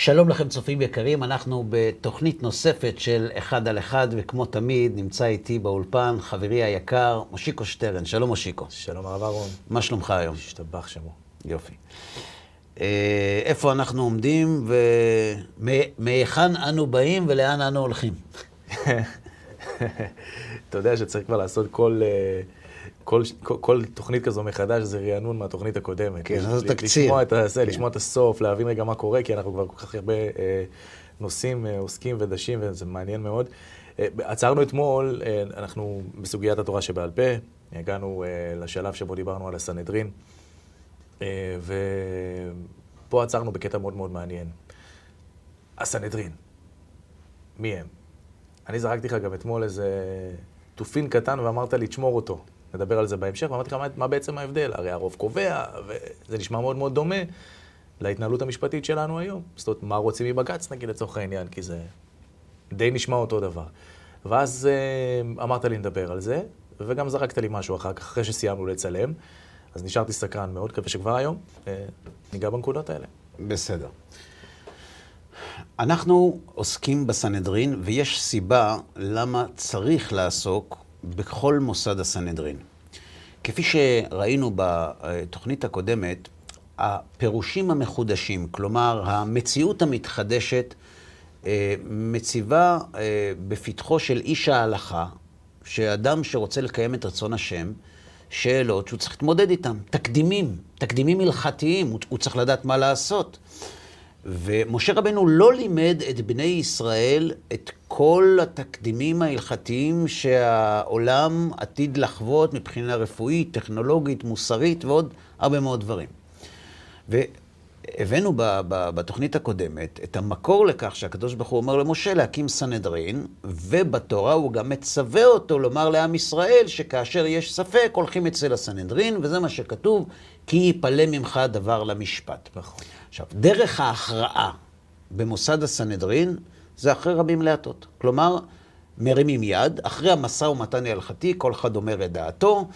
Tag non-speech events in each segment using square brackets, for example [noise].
שלום לכם צופים יקרים, אנחנו בתוכנית נוספת של אחד על אחד, וכמו תמיד נמצא איתי באולפן חברי היקר, מושיקו שטרן. שלום מושיקו. שלום הרב אהרון. מה שלומך היום? השתבח שמו. יופי. אה, איפה אנחנו עומדים ומהיכן אנו באים ולאן אנו הולכים? [laughs] אתה יודע שצריך כבר לעשות כל... אה, כל, כל, כל תוכנית כזו מחדש זה רענון מהתוכנית הקודמת. כן, זה תקציר. לשמוע את, זה, כן. לשמוע את הסוף, להבין רגע מה קורה, כי אנחנו כבר כל כך הרבה אה, נושאים אה, עוסקים ודשים, וזה מעניין מאוד. אה, עצרנו אתמול, אה, אנחנו בסוגיית התורה שבעל פה, הגענו אה, לשלב שבו דיברנו על הסנהדרין, אה, ופה עצרנו בקטע מאוד מאוד מעניין. הסנהדרין, מי הם? אני זרקתי לך גם אתמול איזה תופין קטן ואמרת לי, תשמור אותו. נדבר על זה בהמשך, ואמרתי לך, מה, מה בעצם ההבדל? הרי הרוב קובע, וזה נשמע מאוד מאוד דומה להתנהלות המשפטית שלנו היום. זאת אומרת, מה רוצים מבג"ץ, נגיד, לצורך העניין, כי זה די נשמע אותו דבר. ואז אה, אמרת לי נדבר על זה, וגם זרקת לי משהו אחר כך, אחרי שסיימנו לצלם. אז נשארתי סקרן מאוד, מקווה שכבר היום אה, ניגע בנקודות האלה. בסדר. אנחנו עוסקים בסנהדרין, ויש סיבה למה צריך לעסוק בכל מוסד הסנהדרין. כפי שראינו בתוכנית הקודמת, הפירושים המחודשים, כלומר המציאות המתחדשת, אה, מציבה אה, בפתחו של איש ההלכה, שאדם שרוצה לקיים את רצון השם, שאלות שהוא צריך להתמודד איתן, תקדימים, תקדימים הלכתיים, הוא צריך לדעת מה לעשות. ומשה רבנו לא לימד את בני ישראל את כל התקדימים ההלכתיים שהעולם עתיד לחוות מבחינה רפואית, טכנולוגית, מוסרית ועוד הרבה מאוד דברים. והבאנו בתוכנית הקודמת את המקור לכך שהקדוש ברוך הוא אומר למשה להקים סנהדרין, ובתורה הוא גם מצווה אותו לומר לעם ישראל שכאשר יש ספק הולכים אצל הסנהדרין, וזה מה שכתוב, כי יפלא ממך דבר למשפט. נכון. עכשיו, דרך ההכרעה במוסד הסנהדרין זה אחרי רבים להטות. כלומר, מרימים יד, אחרי המשא ומתן ההלכתי, כל אחד אומר את דעתו,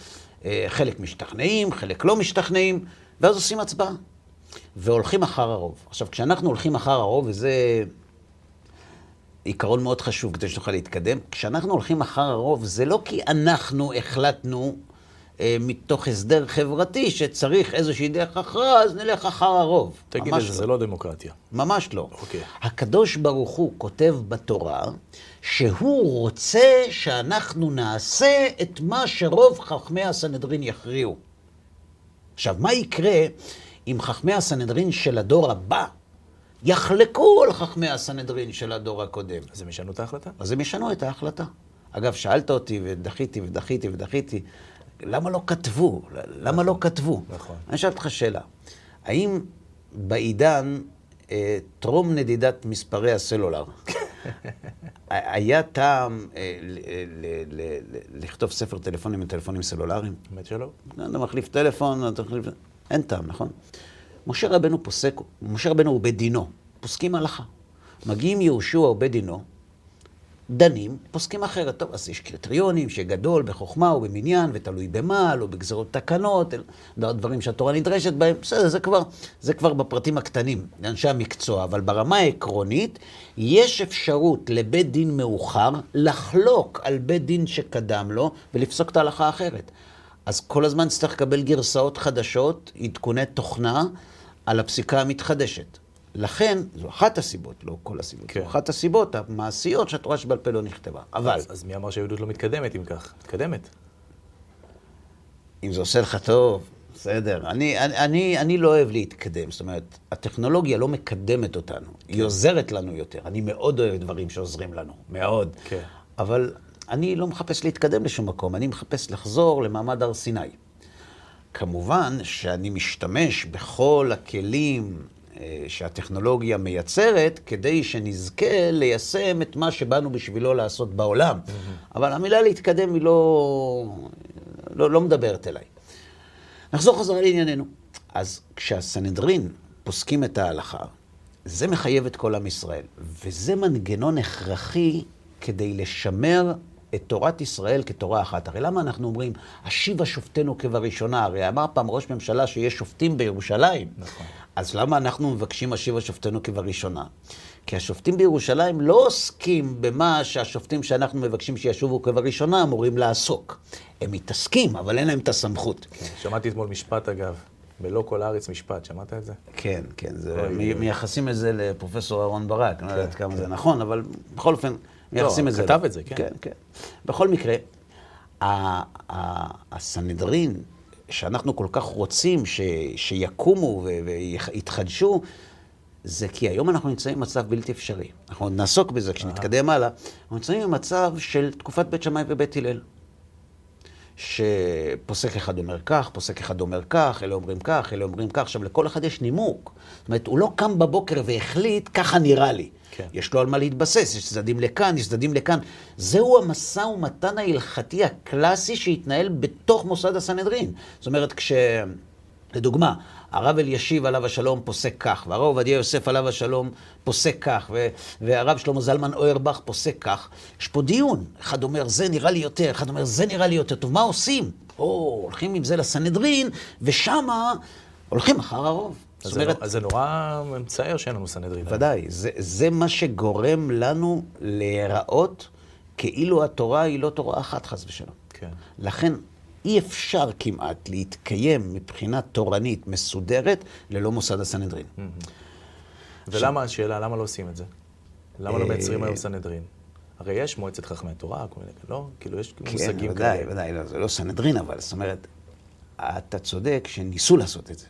אה, חלק משתכנעים, חלק לא משתכנעים, ואז עושים הצבעה. והולכים אחר הרוב. עכשיו, כשאנחנו הולכים אחר הרוב, וזה עיקרון מאוד חשוב כדי שנוכל להתקדם, כשאנחנו הולכים אחר הרוב, זה לא כי אנחנו החלטנו מתוך הסדר חברתי שצריך איזושהי דרך הכרעה, אז נלך אחר הרוב. תגיד את זה, זה לא דמוקרטיה. ממש לא. אוקיי. הקדוש ברוך הוא כותב בתורה שהוא רוצה שאנחנו נעשה את מה שרוב חכמי הסנהדרין יכריעו. עכשיו, מה יקרה אם חכמי הסנהדרין של הדור הבא יחלקו על חכמי הסנהדרין של הדור הקודם? אז הם ישנו את ההחלטה? אז הם ישנו את ההחלטה. אגב, שאלת אותי ודחיתי ודחיתי ודחיתי, למה לא כתבו? למה לא כתבו? נכון. אני אשאל אותך שאלה. האם בעידן אה, טרום נדידת מספרי הסלולר, [laughs] היה טעם אה, ל- ל- ל- ל- לכתוב ספר טלפונים עם טלפונים סלולריים? האמת שלא. אתה מחליף טלפון, אתה מחליף... אין טעם, נכון? משה רבנו פוסק, משה רבנו הוא בית דינו, פוסקים הלכה. מגיעים יהושע ובית דינו, דנים, פוסקים אחרת. טוב, אז יש קריטריונים שגדול בחוכמה ובמניין, ותלוי במה, לא בגזרות תקנות, דברים שהתורה נדרשת בהם, בסדר, זה כבר, זה כבר בפרטים הקטנים, לאנשי המקצוע, אבל ברמה העקרונית, יש אפשרות לבית דין מאוחר לחלוק על בית דין שקדם לו ולפסוק את ההלכה האחרת. אז כל הזמן צריך לקבל גרסאות חדשות, עדכוני תוכנה, על הפסיקה המתחדשת. לכן, זו אחת הסיבות, לא כל הסיבות, כן. זו אחת הסיבות המעשיות שהתורה שבעל פה לא נכתבה. אבל, אז, אז מי אמר שהיהדות לא מתקדמת אם כך? מתקדמת. אם זה עושה לך טוב, בסדר. אני, אני, אני, אני לא אוהב להתקדם, זאת אומרת, הטכנולוגיה לא מקדמת אותנו, היא עוזרת לנו יותר. אני מאוד אוהב דברים שעוזרים לנו, מאוד. כן. אבל אני לא מחפש להתקדם לשום מקום, אני מחפש לחזור למעמד הר סיני. כמובן שאני משתמש בכל הכלים שהטכנולוגיה מייצרת, כדי שנזכה ליישם את מה שבאנו בשבילו לעשות בעולם. אבל המילה להתקדם היא לא, לא, לא מדברת אליי. נחזור חזרה לענייננו. אז כשהסנהדרין פוסקים את ההלכה, זה מחייב את כל עם ישראל, וזה מנגנון הכרחי כדי לשמר את תורת ישראל כתורה אחת. הרי למה אנחנו אומרים, השיבה שופטינו כבראשונה? הרי אמר פעם ראש ממשלה שיש שופטים בירושלים. נכון. אז למה אנחנו מבקשים השיבה שופטינו כבראשונה? כי השופטים בירושלים לא עוסקים במה שהשופטים שאנחנו מבקשים שישובו כבראשונה אמורים לעסוק. הם מתעסקים, אבל אין להם את הסמכות. כן, שמעתי אתמול משפט, אגב, בלא כל הארץ משפט, שמעת את זה? כן, כן, זה, מי, מייחסים את זה לפרופסור אהרן ברק, אני לא יודעת כמה זה נכון, אבל בכל אופן, מייחסים את זה. לא, כתב את זה, כן. כן, כן. בכל מקרה, הסנהדרין, שאנחנו כל כך רוצים ש, שיקומו ויתחדשו, זה כי היום אנחנו נמצאים במצב בלתי אפשרי. אנחנו נעסוק בזה כשנתקדם הלאה. אנחנו נמצאים במצב של תקופת בית שמאי ובית הלל. שפוסק אחד אומר כך, פוסק אחד אומר כך, אלה אומרים כך, אלה אומרים כך. עכשיו, לכל אחד יש נימוק. זאת אומרת, הוא לא קם בבוקר והחליט, ככה נראה לי. כן. יש לו על מה להתבסס, יש צדדים לכאן, יש צדדים לכאן. זהו המשא ומתן ההלכתי הקלאסי שהתנהל בתוך מוסד הסנהדרין. זאת אומרת, כש... לדוגמה, הרב אלישיב עליו השלום פוסק כך, והרב עובדיה יוסף עליו השלום פוסק כך, והרב שלמה זלמן אוירבך פוסק כך. יש פה דיון. אחד אומר, זה נראה לי יותר, אחד אומר, זה נראה לי יותר טוב. מה עושים? או, הולכים עם זה לסנהדרין, ושמה הולכים אחר הרוב. אז, זאת אומרת, זה, זה נורא מצער שאין לנו סנהדרין. ודאי, זה, זה מה שגורם לנו להיראות כאילו התורה היא לא תורה אחת, חס ושלום. כן. לכן, אי אפשר כמעט להתקיים מבחינה תורנית מסודרת ללא מוסד הסנהדרין. ולמה, השאלה, למה לא עושים את זה? למה לא מייצרים היום סנהדרין? הרי יש מועצת חכמי התורה, כל מיני, לא? כאילו, יש כן, מושגים כאלה. כן, ודאי, ודאי, לא, זה לא סנהדרין, אבל זאת אומרת, אתה צודק שניסו לעשות את זה.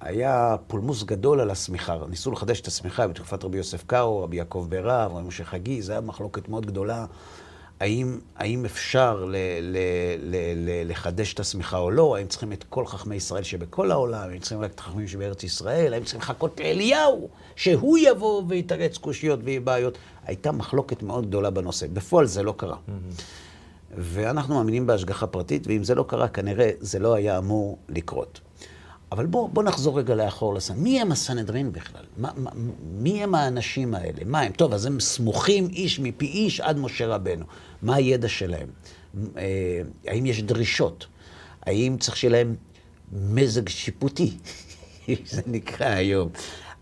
היה פולמוס גדול על השמיכה, ניסו לחדש את השמיכה בתקופת רבי יוסף קאו, רבי יעקב ברב, רבי משה חגי, זו הייתה מחלוקת מאוד גדולה. האם, האם אפשר ל, ל, ל, ל, לחדש את השמיכה או לא? האם צריכים את כל חכמי ישראל שבכל העולם? האם צריכים רק את החכמים שבארץ ישראל? האם צריכים לחכות לאליהו, שהוא יבוא ויתרץ קושיות ובעיות? הייתה מחלוקת מאוד גדולה בנושא. בפועל זה לא קרה. Mm-hmm. ואנחנו מאמינים בהשגחה פרטית, ואם זה לא קרה, כנראה זה לא היה אמור לקרות. אבל בואו בוא נחזור רגע לאחור לסן. מי הם הסנהדרין בכלל? מה, מה, מי הם האנשים האלה? מה הם? טוב, אז הם סמוכים איש מפי איש עד משה רבנו. מה הידע שלהם? אה, האם יש דרישות? האם צריך שיהיה להם מזג שיפוטי? [laughs] זה נקרא היום.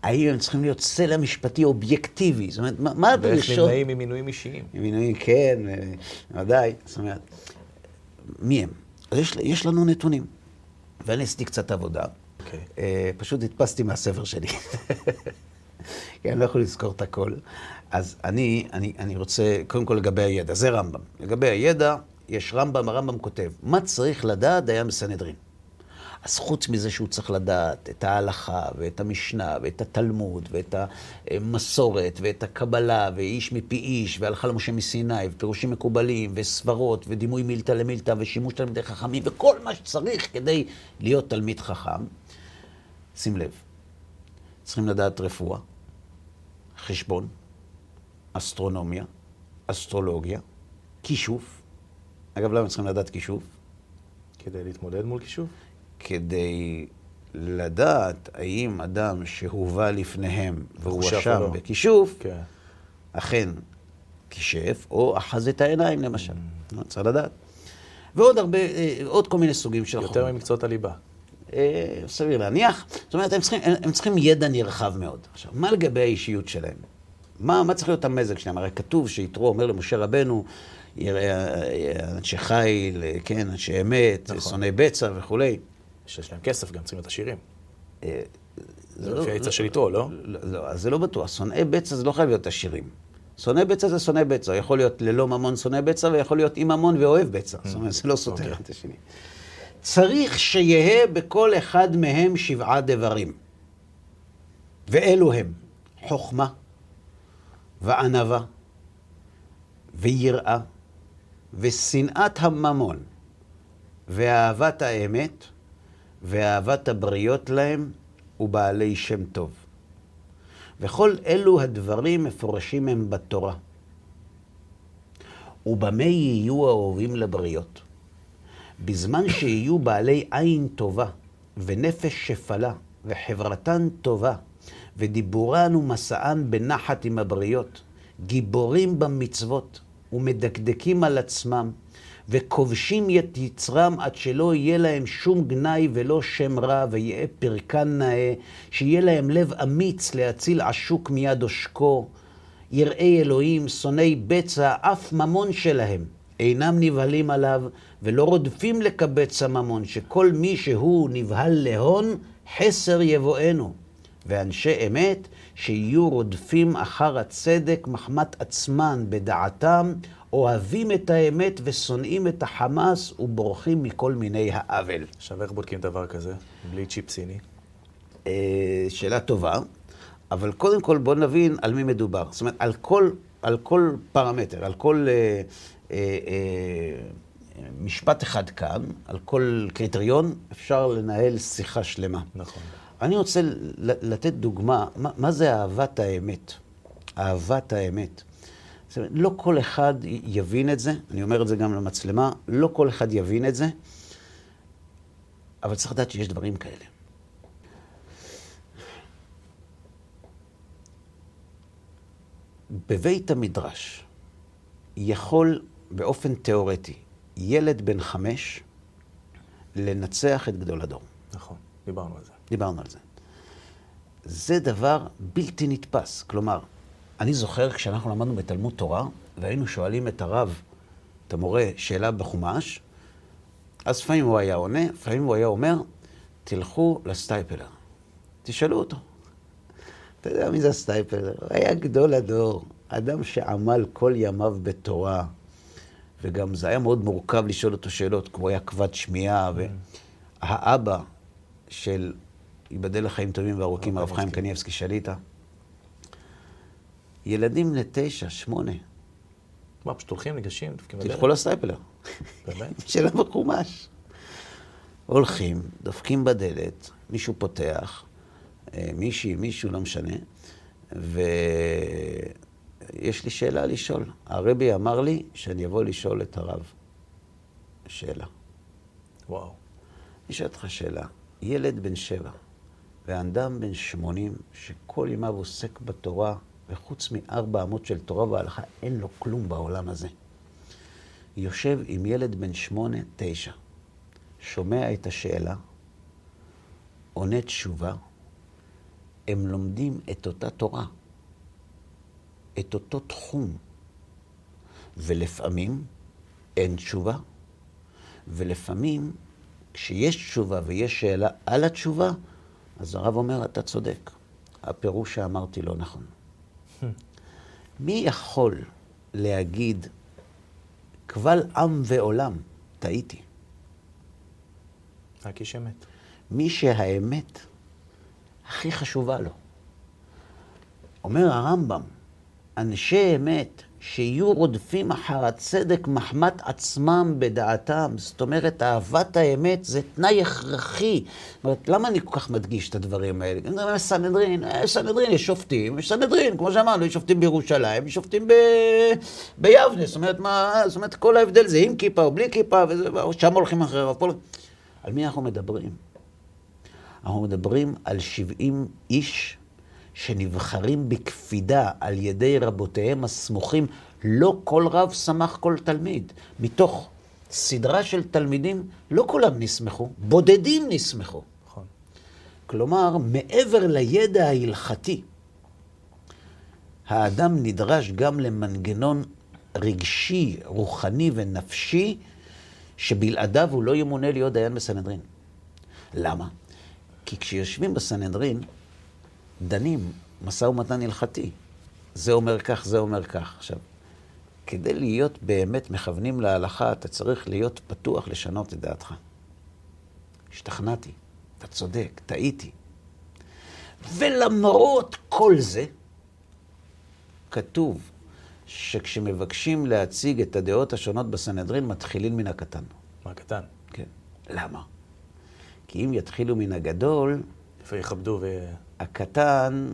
האם הם צריכים להיות סלע משפטי אובייקטיבי? זאת אומרת, מה הדרישות? ואיך נמנעים ממינויים אישיים. ממינויים, כן, אה, ודאי. זאת אומרת, מי הם? אז יש, יש לנו נתונים. ואני עשיתי קצת עבודה. Okay. אוקיי. אה, פשוט הדפסתי מהספר שלי. [laughs] כי אני לא יכול לזכור את הכל. אז אני, אני, אני רוצה, קודם כל לגבי הידע, זה רמב"ם. לגבי הידע, יש רמב"ם, הרמב"ם כותב, מה צריך לדעת דיין בסנהדרין? אז חוץ מזה שהוא צריך לדעת את ההלכה, ואת המשנה, ואת התלמוד, ואת המסורת, ואת הקבלה, ואיש מפי איש, והלכה למשה מסיני, ופירושים מקובלים, וסברות, ודימוי מילתא למילתא, ושימוש תלמידי חכמים, וכל מה שצריך כדי להיות תלמיד חכם, שים לב, צריכים לדעת רפואה, חשבון, אסטרונומיה, אסטרולוגיה, כישוף. אגב, למה צריכים לדעת כישוף? כדי להתמודד מול כישוף? כדי לדעת האם אדם שהובא לפניהם והואשם לא. בכישוף, כן. אכן כישף, או אחז את העיניים למשל. Mm. צריך לדעת. ועוד הרבה, אה, עוד כל מיני סוגים של חומר. יותר ממקצועות הליבה. אה, סביר להניח. זאת אומרת, הם צריכים, הם צריכים ידע נרחב מאוד. עכשיו, מה לגבי האישיות שלהם? מה, מה צריך להיות המזג שלהם? הרי כתוב שיתרו אומר למשה רבנו, יראה אנשי חיל, כן, אנשי אמת, נכון. שונאי בצע וכולי. שיש להם כסף, גם צריכים להיות עשירים. אה, זה לפי העצה של יתרו, לא? לא, אז זה לא בטוח. שונאי בצע זה לא חייב להיות עשירים. שונא בצע זה שונא בצע. יכול להיות ללא ממון שונא בצע, ויכול להיות עם ממון ואוהב בצע. זאת אומרת, זה לא סותר אוקיי. את השני. צריך שיהא בכל אחד מהם שבעה דברים. ואלו הם חוכמה, וענווה, ויראה, ושנאת הממון, ואהבת האמת, ואהבת הבריות להם, ובעלי שם טוב. וכל אלו הדברים מפורשים הם בתורה. ובמה יהיו האהובים לבריות? בזמן שיהיו בעלי עין טובה, ונפש שפלה, וחברתן טובה, ודיבורן ומסען בנחת עם הבריות, גיבורים במצוות, ומדקדקים על עצמם, וכובשים את יצרם עד שלא יהיה להם שום גנאי ולא שם רע, ויהא פרקן נאה, שיהיה להם לב אמיץ להציל עשוק מיד עושקו. יראי אלוהים, שונאי בצע, אף ממון שלהם. אינם נבהלים עליו, ולא רודפים לקבץ הממון, שכל מי שהוא נבהל להון, חסר יבואנו. ואנשי אמת, שיהיו רודפים אחר הצדק מחמת עצמן בדעתם, אוהבים את האמת ושונאים את החמאס ובורחים מכל מיני העוול. עכשיו, איך בודקים דבר כזה? בלי צ'יפ סיני? אה, שאלה טובה, אבל קודם כל בואו נבין על מי מדובר. זאת אומרת, על כל, על כל פרמטר, על כל אה, אה, אה, משפט אחד כאן, על כל קריטריון, אפשר לנהל שיחה שלמה. נכון. אני רוצה לתת דוגמה, מה, מה זה אהבת האמת? אהבת האמת. זאת אומרת, לא כל אחד יבין את זה, אני אומר את זה גם למצלמה, לא כל אחד יבין את זה, אבל צריך לדעת שיש דברים כאלה. בבית המדרש יכול באופן תיאורטי ילד בן חמש לנצח את גדול הדור. נכון, דיברנו על זה. דיברנו על זה. זה דבר בלתי נתפס. כלומר, אני זוכר כשאנחנו למדנו בתלמוד תורה, והיינו שואלים את הרב, את המורה, שאלה בחומש, אז לפעמים הוא היה עונה, לפעמים הוא היה אומר, תלכו לסטייפלר, תשאלו אותו. אתה יודע מי זה הסטייפלר? הוא היה גדול הדור, אדם שעמל כל ימיו בתורה, וגם זה היה מאוד מורכב לשאול אותו שאלות, כמו היה כבד שמיעה, והאבא של ייבדל לחיים טובים וארוכים, הרב חיים קניאבסקי שליטה. ילדים בני תשע, שמונה. מה, פשוט הולכים, ניגשים, דופקים בדלת? תלכו לסטייפלר. באמת? [laughs] שאלה בחומש. הולכים, דופקים בדלת, מישהו פותח, אה, מישהי, מישהו, לא משנה, ויש לי שאלה לשאול. הרבי אמר לי שאני אבוא לשאול את הרב שאלה. וואו. אני שואל אותך שאלה. ילד בן שבע ואדם בן שמונים, שכל ימיו עוסק בתורה, וחוץ מארבע אמות של תורה והלכה, אין לו כלום בעולם הזה. יושב עם ילד בן שמונה, תשע, שומע את השאלה, עונה תשובה, הם לומדים את אותה תורה, את אותו תחום, ולפעמים אין תשובה, ולפעמים כשיש תשובה ויש שאלה על התשובה, אז הרב אומר, אתה צודק. הפירוש שאמרתי לא נכון. מי יכול להגיד, קבל עם ועולם, טעיתי? רק איש אמת. מי שהאמת הכי חשובה לו. אומר הרמב"ם, אנשי אמת שיהיו רודפים אחר הצדק מחמת עצמם בדעתם. זאת אומרת, אהבת האמת זה תנאי הכרחי. זאת אומרת, למה אני כל כך מדגיש את הדברים האלה? אני אומר, סנהדרין, אה, סנהדרין, יש שופטים, יש סנהדרין, כמו שאמרנו, יש שופטים בירושלים, יש שופטים ב... ביבנה. זאת אומרת, מה, זאת אומרת, כל ההבדל זה עם כיפה או בלי כיפה, וזה, שם הולכים רב פול. על מי אנחנו מדברים? אנחנו מדברים על 70 איש שנבחרים בקפידה על ידי רבותיהם הסמוכים, לא כל רב סמך כל תלמיד. מתוך סדרה של תלמידים, לא כולם נסמכו, בודדים נסמכו. נכון. כלומר, מעבר לידע ההלכתי, האדם נדרש גם למנגנון רגשי, רוחני ונפשי, שבלעדיו הוא לא ימונה להיות דיין בסנהדרין. למה? כי כשיושבים בסנהדרין, דנים משא ומתן הלכתי. זה אומר כך, זה אומר כך. עכשיו, כדי להיות באמת מכוונים להלכה, אתה צריך להיות פתוח לשנות את דעתך. השתכנעתי, אתה צודק, טעיתי. ולמרות כל זה, כתוב שכשמבקשים להציג את הדעות השונות בסנהדרין, מתחילים מן הקטן. מהקטן. כן. למה? כי אם יתחילו מן הגדול... איפה יכבדו ו... הקטן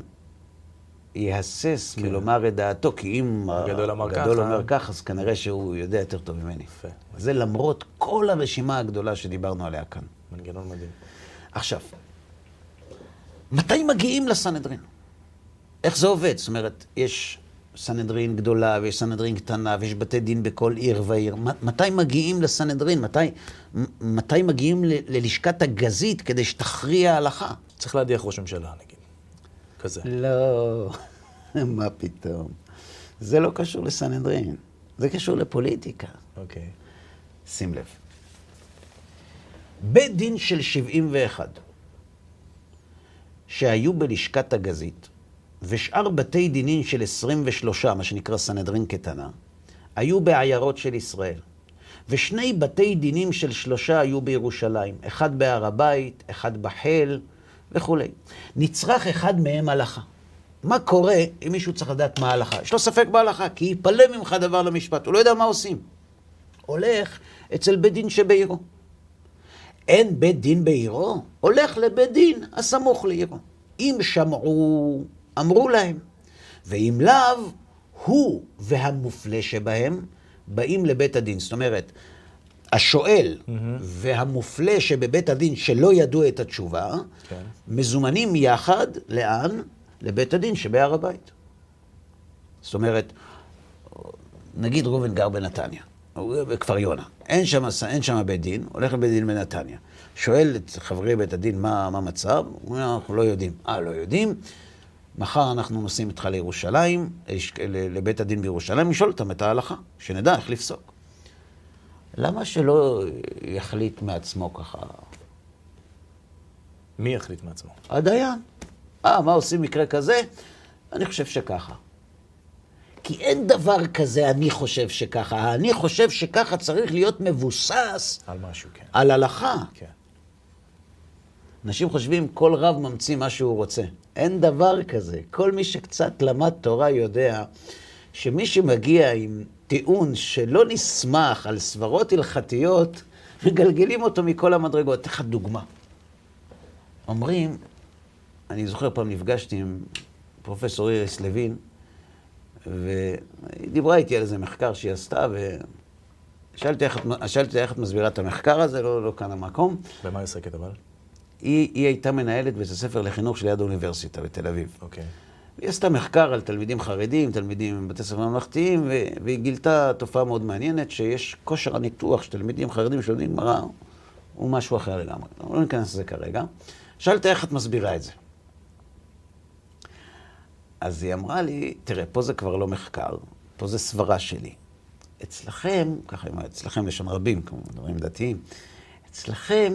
יהסס כן. מלומר את דעתו, כי אם הגדול אמר ככה, אומר כך, אז כנראה שהוא יודע יותר טוב ממני. יפה. זה למרות כל הרשימה הגדולה שדיברנו עליה כאן. מנגנון מדהים. עכשיו, מתי מגיעים לסנהדרין? איך זה עובד? זאת אומרת, יש סנהדרין גדולה ויש סנהדרין קטנה ויש בתי דין בכל עיר ועיר. מתי מגיעים לסנהדרין? מתי, מתי מגיעים ללשכת הגזית כדי שתכריע הלכה? צריך להדיח ראש ממשלה, נגיד. כזה. לא, [laughs] מה פתאום. זה לא קשור לסנהדרין, זה קשור לפוליטיקה. אוקיי. Okay. שים לב. בית דין של 71, שהיו בלשכת הגזית, ושאר בתי דינים של 23, מה שנקרא סנהדרין קטנה, היו בעיירות של ישראל. ושני בתי דינים של שלושה היו בירושלים, אחד בהר הבית, אחד בחיל וכולי. נצרך אחד מהם הלכה. מה קורה אם מישהו צריך לדעת מה ההלכה? יש לו ספק בהלכה, כי ייפלא ממך דבר למשפט, הוא לא יודע מה עושים. הולך אצל בית דין שבעירו. אין בית דין בעירו, הולך לבית דין הסמוך לעירו. אם שמעו, אמרו להם. ואם לאו, הוא והמופלה שבהם באים לבית הדין. זאת אומרת, השואל mm-hmm. והמופלה שבבית הדין שלא ידעו את התשובה. כן. מזומנים יחד, לאן? לבית הדין שבהר הבית. זאת אומרת, נגיד ראובן גר בנתניה, בכפר יונה, אין שם, אין שם בית דין, הולך לבית דין בנתניה. שואל את חברי בית הדין מה המצב, הוא אומר, אנחנו לא יודעים. אה, לא יודעים? מחר אנחנו נוסעים איתך לירושלים, לבית הדין בירושלים, לשאול אותם את ההלכה, שנדע איך לפסוק. למה שלא יחליט מעצמו ככה? מי יחליט מעצמו? הדיין. אה, מה עושים מקרה כזה? אני חושב שככה. כי אין דבר כזה, אני חושב שככה. אני חושב שככה צריך להיות מבוסס... על משהו, כן. על הלכה. כן. אנשים חושבים, כל רב ממציא מה שהוא רוצה. אין דבר כזה. כל מי שקצת למד תורה יודע שמי שמגיע עם טיעון שלא נסמך על סברות הלכתיות, מגלגלים אותו מכל המדרגות. אתן לך דוגמה. אומרים, אני זוכר פעם נפגשתי עם פרופסור איריס לוין, והיא דיברה איתי על איזה מחקר שהיא עשתה, ושאלתי איך, איך את מסבירה את המחקר הזה, לא, לא כאן המקום. במה היא עוסקת אבל? היא, היא הייתה מנהלת בית הספר לחינוך שליד האוניברסיטה בתל אביב. אוקיי. Okay. והיא עשתה מחקר על תלמידים חרדים, תלמידים בבתי ספר ממלכתיים, והיא גילתה תופעה מאוד מעניינת, שיש כושר הניתוח של תלמידים חרדים שלומדים גמרא, הוא משהו אחר לגמרי. לא ניכנס לזה כרגע. שאלת איך את מסבירה את זה. אז היא אמרה לי, תראה, פה זה כבר לא מחקר, פה זה סברה שלי. אצלכם, ככה היא אומרת, אצלכם לשון רבים, כמו דברים דתיים, אצלכם,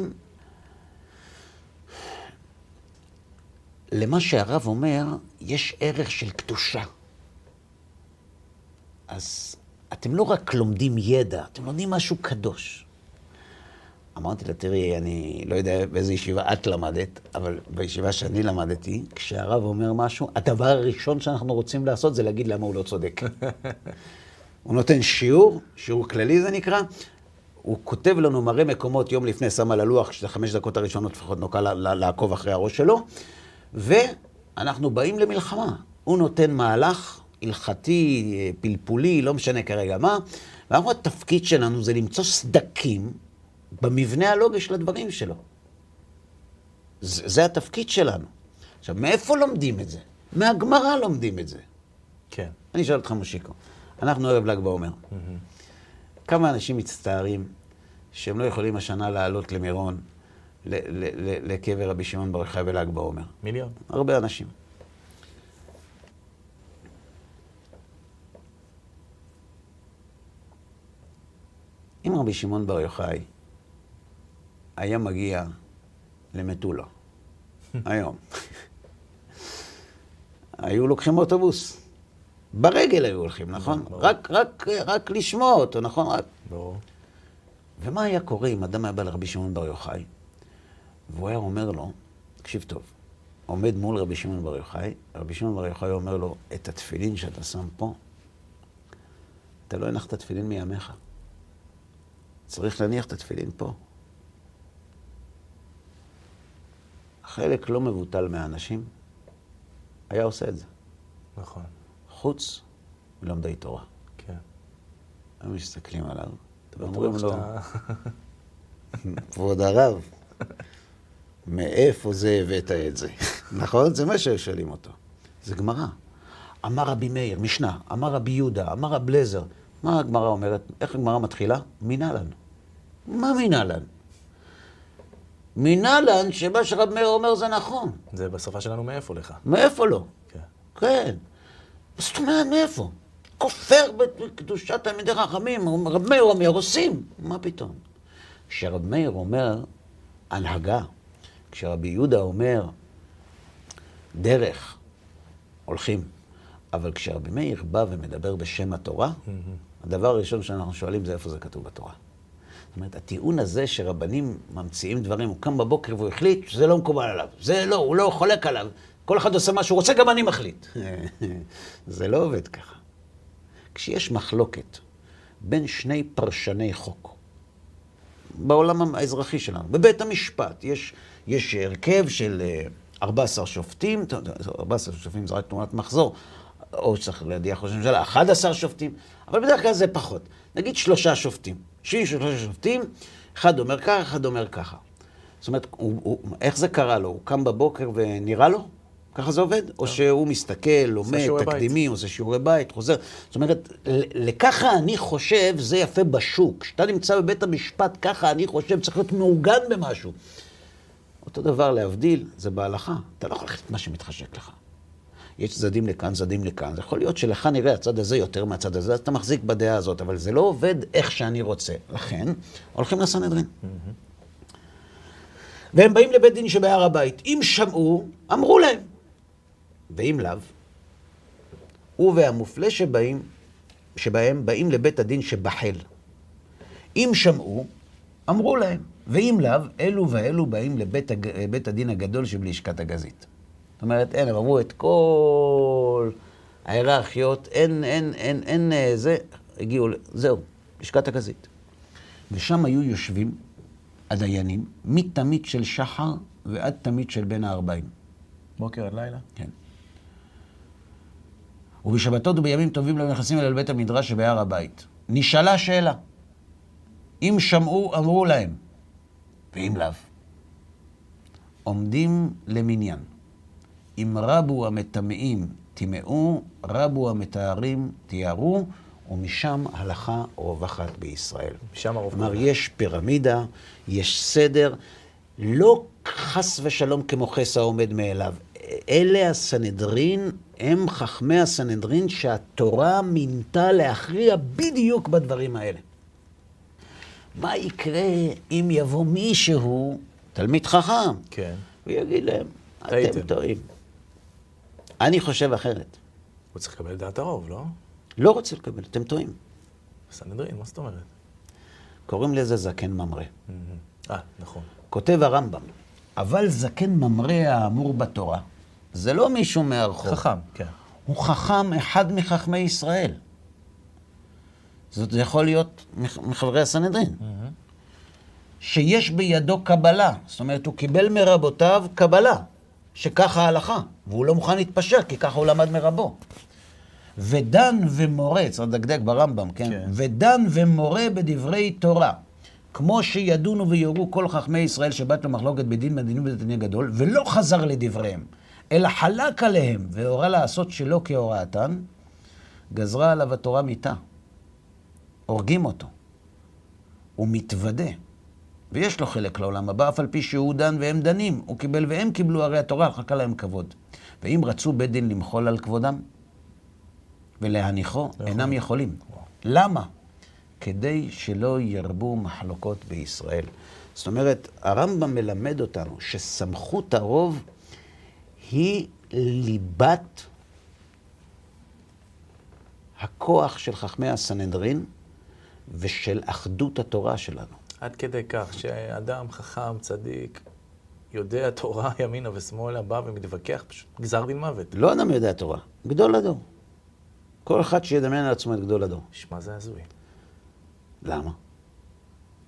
למה שהרב אומר, יש ערך של קדושה. אז אתם לא רק לומדים ידע, אתם לומדים משהו קדוש. אמרתי לה, תראי, אני לא יודע באיזה ישיבה את למדת, אבל בישיבה שאני למדתי, כשהרב אומר משהו, הדבר הראשון שאנחנו רוצים לעשות זה להגיד למה הוא לא צודק. [laughs] הוא נותן שיעור, שיעור כללי זה נקרא, הוא כותב לנו מראה מקומות יום לפני, שם על הלוח, שזה חמש דקות הראשונות לפחות נוקע לעקוב אחרי הראש שלו, ואנחנו באים למלחמה. הוא נותן מהלך הלכתי, פלפולי, לא משנה כרגע מה, ואנחנו, התפקיד שלנו זה למצוא סדקים במבנה הלוגי של הדברים שלו. זה, זה התפקיד שלנו. עכשיו, מאיפה לומדים את זה? מהגמרא לומדים את זה. כן. אני אשאל אותך, מושיקו. אנחנו ערב ל"ג בעומר. Mm-hmm. כמה אנשים מצטערים שהם לא יכולים השנה לעלות למירון, לקבר רבי שמעון בר יוחאי בל"ג בעומר? מיליון. הרבה אנשים. אם רבי שמעון בר יוחאי היה מגיע למטולה, [laughs] היום. היו לוקחים אוטובוס. ברגל היו הולכים, נכון? רק, רק, רק לשמוע אותו, נכון? רק... ברור. ומה היה קורה אם אדם היה בא לרבי שמעון בר יוחאי, והוא היה אומר לו, תקשיב טוב, עומד מול רבי שמעון בר יוחאי, רבי שמעון בר יוחאי אומר לו, את התפילין שאתה שם פה, אתה לא הנחת תפילין מימיך. צריך להניח את התפילין פה. חלק לא מבוטל מהאנשים היה עושה את זה. נכון. חוץ מלומדי תורה. כן. הם מסתכלים עליו, ואומרים לו, כבוד הרב, מאיפה זה הבאת את זה? [laughs] נכון? זה מה ששואלים אותו. זה גמרא. אמר רבי מאיר, משנה, אמר רבי יהודה, אמר רב לזר. מה הגמרא אומרת? איך הגמרא מתחילה? מינלן. מה מינלן? מינלן שמה שרב מאיר אומר זה נכון. זה בשפה שלנו מאיפה לך. מאיפה לא? כן. כן. זאת אומרת, מאיפה? כופר בקדושת תלמידי חכמים, רב מאיר אומר, עושים. מה פתאום? כשרב מאיר אומר הנהגה, כשרבי יהודה אומר דרך, הולכים. אבל כשרבי מאיר בא ומדבר בשם התורה, הדבר הראשון שאנחנו שואלים זה איפה זה כתוב בתורה. זאת אומרת, הטיעון הזה שרבנים ממציאים דברים, הוא קם בבוקר והוא החליט שזה לא מקובל עליו. זה לא, הוא לא חולק עליו. כל אחד עושה מה שהוא רוצה, גם אני מחליט. [laughs] זה לא עובד ככה. כשיש מחלוקת בין שני פרשני חוק, בעולם האזרחי שלנו, בבית המשפט, יש, יש הרכב של 14 שופטים, 14 שופטים זה רק תמונת מחזור, או שצריך להדיח ראש הממשלה, 11 שופטים, אבל בדרך כלל זה פחות. נגיד שלושה שופטים. שיהיו שלושה שופטים, אחד אומר ככה, אחד אומר ככה. זאת אומרת, הוא, הוא, איך זה קרה לו? הוא קם בבוקר ונראה לו? ככה זה עובד? או שהוא מסתכל, לומד, תקדימי, עושה שיעורי בית, חוזר. זאת אומרת, לככה אני חושב, זה יפה בשוק. כשאתה נמצא בבית המשפט, ככה אני חושב, צריך להיות מעוגן במשהו. אותו דבר להבדיל, זה בהלכה. אתה לא יכול ללכת מה שמתחשק לך. יש צדדים לכאן, צדדים לכאן. זה יכול להיות שלך נראה הצד הזה יותר מהצד הזה, אז אתה מחזיק בדעה הזאת, אבל זה לא עובד איך שאני רוצה. לכן, הולכים לסנהדרין. והם באים לבית דין שבהר הבית. אם שמעו, אמרו להם. ואם לאו, הוא והמופלה שבאים, שבהם באים לבית הדין שבחל. אם שמעו, אמרו להם. ואם לאו, אלו ואלו באים לבית הדין הגדול שבלשכת הגזית. זאת אומרת, אין, הם אמרו את כל ההיררכיות, אין, אין, אין, אין, אין זה, הגיעו, זהו, לשכת הגזית. ושם היו יושבים הדיינים, מתמיד של שחר ועד תמיד של בין הארבעים. בוקר עד לילה? כן. ובשבתות ובימים טובים לא נכנסים אל בית המדרש שבהר הבית. נשאלה שאלה. אם שמעו, אמרו להם, ואם לאו. עומדים למניין. אם רבו המטמאים, טימאו, רבו המטהרים, תיארו, ומשם הלכה רווחת בישראל. משם הרוב. כלומר, יש פירמידה, יש סדר, לא חס ושלום כמו חסה עומד מאליו. אלה הסנהדרין, הם חכמי הסנהדרין שהתורה מינתה להכריע בדיוק בדברים האלה. מה יקרה אם יבוא מישהו, תלמיד חכם, כן. ויגיד להם, אתם טועים. אני חושב אחרת. הוא צריך לקבל דעת הרוב, לא? לא רוצה לקבל, אתם טועים. סנהדרין, מה זאת אומרת? קוראים לזה זקן ממרא. אה, נכון. כותב הרמב"ם, אבל זקן ממרא האמור בתורה, זה לא מישהו מהרחוב. חכם, כן. הוא חכם אחד מחכמי ישראל. זאת יכול להיות מחברי הסנהדרין. שיש בידו קבלה, זאת אומרת, הוא קיבל מרבותיו קבלה. שככה ההלכה, והוא לא מוכן להתפשר, כי ככה הוא למד מרבו. ודן ומורה, צריך לדקדק ברמב"ם, כן? כן? ודן ומורה בדברי תורה, כמו שידונו ויורו כל חכמי ישראל שבת למחלוקת בדין מדינים ובדין גדול, ולא חזר לדבריהם, אלא חלק עליהם והורה לעשות שלא כהוראתן, גזרה עליו התורה מיתה. הורגים אותו. הוא מתוודה. ויש לו חלק לעולם הבא, אף על פי שהוא דן והם דנים. הוא קיבל והם קיבלו, הרי התורה חלקה להם כבוד. ואם רצו בית דין למחול על כבודם ולהניחו, אינם יכולים. למה? כדי שלא ירבו מחלוקות בישראל. זאת אומרת, הרמב"ם מלמד אותנו שסמכות הרוב היא ליבת הכוח של חכמי הסנהדרין ושל אחדות התורה שלנו. עד כדי כך שאדם חכם, צדיק, יודע תורה [laughs] ימינה ושמאלה, בא ומתווכח, פשוט גזר דין מוות. לא אדם יודע תורה, גדול הדור. כל אחד שידמיין על עצמו את גדול הדור. שמע, זה הזוי. למה?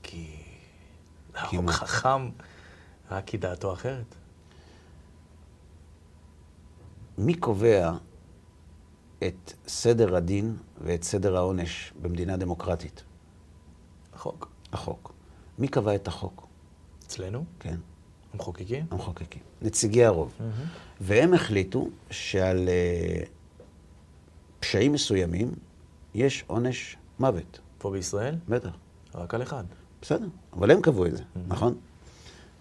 כי... כי הוא חכם רק כי דעתו אחרת. מי קובע את סדר הדין ואת סדר העונש במדינה דמוקרטית? החוק. החוק. מי קבע את החוק? אצלנו? כן. המחוקקים? המחוקקים. נציגי הרוב. Mm-hmm. והם החליטו שעל uh, פשעים מסוימים יש עונש מוות. פה בישראל? בטח. רק על אחד. בסדר, אבל הם קבעו את זה, נכון?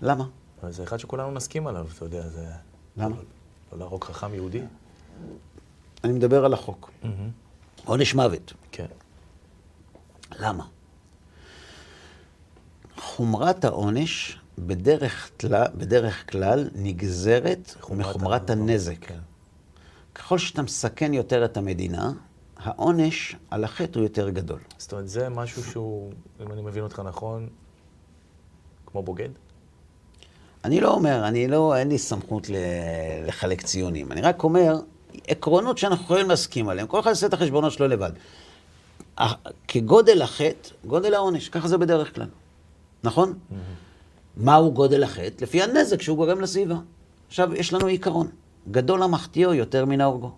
למה? אבל זה אחד שכולנו נסכים עליו, אתה יודע, זה... למה? לא להרוג חכם יהודי? אני מדבר על החוק. עונש מוות. כן. למה? חומרת העונש בדרך כלל, בדרך כלל נגזרת מחומרת הנזק. כן. ככל שאתה מסכן יותר את המדינה, העונש על החטא הוא יותר גדול. זאת אומרת, זה משהו שהוא, אם אני מבין אותך נכון, כמו בוגד? אני לא אומר, אני לא, אין לי סמכות לחלק ציונים. אני רק אומר, עקרונות שאנחנו יכולים להסכים עליהם. כל אחד יעשה את החשבונות שלו לבד. כגודל החטא, גודל העונש, ככה זה בדרך כלל. נכון? מהו גודל החטא? לפי הנזק שהוא גורם לסביבה. עכשיו, יש לנו עיקרון. גדול המחטיאו יותר מן ההורגו.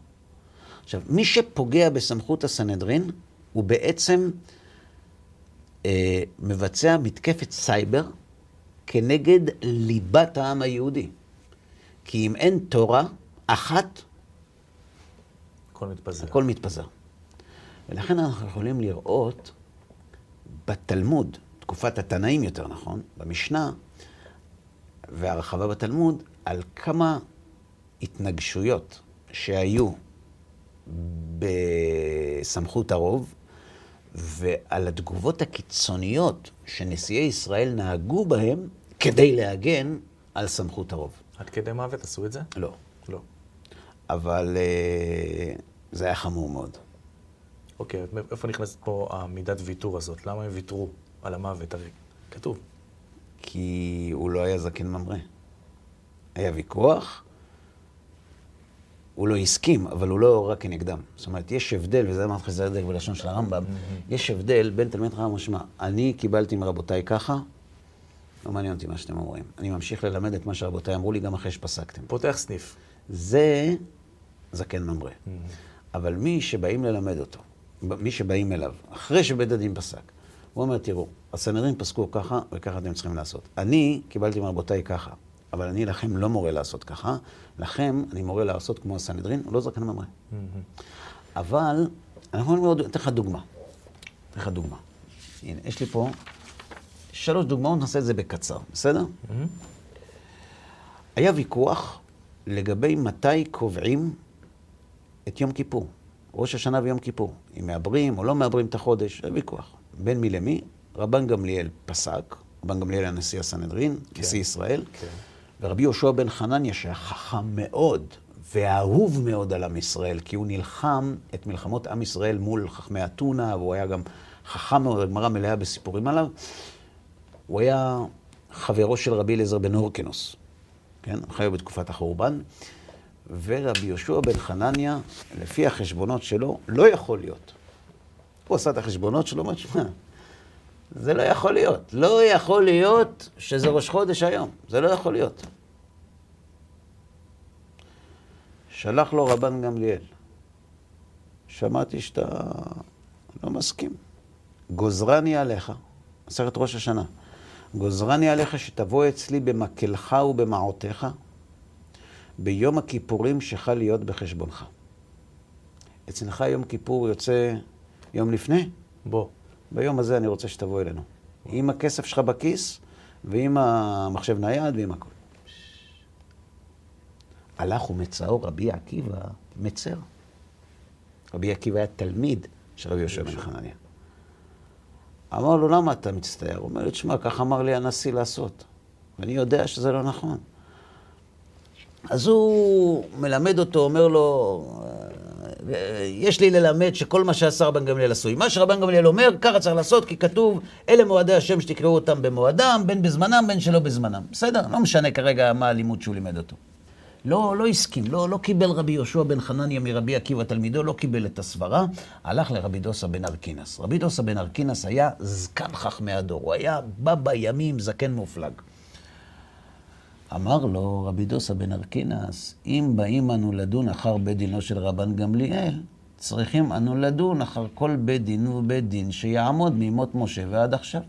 עכשיו, מי שפוגע בסמכות הסנהדרין, הוא בעצם אה, מבצע מתקפת סייבר כנגד ליבת העם היהודי. כי אם אין תורה אחת, הכל מתפזר. הכל מתפזר. ולכן אנחנו יכולים לראות בתלמוד, תקופת התנאים יותר נכון, במשנה, והרחבה בתלמוד, על כמה התנגשויות שהיו בסמכות הרוב, ועל התגובות הקיצוניות שנשיאי ישראל נהגו בהם כדי להגן על סמכות הרוב. עד כדי מוות עשו את זה? לא. לא. אבל אה, זה היה חמור מאוד. אוקיי, איפה נכנסת פה המידת ויתור הזאת? למה הם ויתרו על המוות? הרי כתוב. כי הוא לא היה זקן ממרא. היה ויכוח, הוא לא הסכים, אבל הוא לא הורה כנגדם. זאת אומרת, יש הבדל, וזה אמרתי לך, זה ההבדל בלשון של הרמב"ם, יש הבדל בין תלמיד חכם ומשמע. אני קיבלתי מרבותיי ככה, לא מעניין אותי מה שאתם אומרים. אני ממשיך ללמד את מה שרבותיי אמרו לי גם אחרי שפסקתם. פותח סניף. זה זקן ממרא. אבל מי שבאים ללמד אותו, מי שבאים אליו, אחרי שבית הדין פסק, הוא אומר, תראו, הסנהדרין פסקו ככה, וככה אתם צריכים לעשות. אני קיבלתי מרבותיי ככה, אבל אני לכם לא מורה לעשות ככה, לכם אני מורה לעשות כמו הסנהדרין, הוא לא זקן ממרא. אבל, אנחנו אתן לך דוגמה. אתן לך דוגמה. הנה, יש לי פה שלוש דוגמאות, נעשה את זה בקצר, בסדר? היה ויכוח לגבי מתי קובעים את יום כיפור, ראש השנה ויום כיפור. אם מעברים או לא מעברים את החודש, היה ויכוח. בין מי למי, רבן גמליאל פסק, רבן גמליאל היה נשיא הסנהדרין, כן. נשיא ישראל, כן. ורבי יהושע בן חנניה, שהיה חכם מאוד ואהוב מאוד על עם ישראל, כי הוא נלחם את מלחמות עם ישראל מול חכמי אתונה, והוא היה גם חכם מאוד, הגמרא מלאה בסיפורים עליו. הוא היה חברו של רבי אליעזר בן הורקנוס, כן? חיו בתקופת החורבן. ורבי יהושע בן חנניה, לפי החשבונות שלו, לא יכול להיות. הוא עשה את החשבונות שלו, אומר, שמע, זה לא יכול להיות. לא יכול להיות שזה ראש חודש היום. זה לא יכול להיות. שלח לו רבן גמליאל. שמעתי שאתה לא מסכים. גוזרני עליך, מסכת ראש השנה. גוזרני עליך שתבוא אצלי במקלך ובמעותיך ביום הכיפורים שחל להיות בחשבונך. אצלך יום כיפור יוצא יום לפני? בוא. ביום הזה אני רוצה שתבוא אלינו. עם הכסף שלך בכיס, ועם המחשב נייד, ועם הכול. הלך ומצאו רבי עקיבא מצר. רבי עקיבא היה תלמיד של רבי יהושע בן חנניה. אמר לו, למה אתה מצטער? הוא אומר לי, תשמע, כך אמר לי הנשיא לעשות. ואני יודע שזה לא נכון. אז הוא מלמד אותו, אומר לו, יש לי ללמד שכל מה שעשה רבן גמליאל עשוי. מה שרבן גמליאל אומר, ככה צריך לעשות, כי כתוב, אלה מועדי השם שתקראו אותם במועדם, בין בזמנם, בין שלא בזמנם. בסדר? לא משנה כרגע מה הלימוד שהוא לימד אותו. לא, לא הסכים, לא, לא קיבל רבי יהושע בן חנניה מרבי עקיבא תלמידו, לא קיבל את הסברה, הלך לרבי דוסה בן ארקינס. רבי דוסה בן ארקינס היה זקן חכמי הדור, הוא היה בא בימים זקן מופלג. אמר לו רבי דוסה בן ארקינס, אם באים אנו לדון אחר בית דינו של רבן גמליאל, צריכים אנו לדון אחר כל בית דין ובית דין שיעמוד מימות משה ועד עכשיו.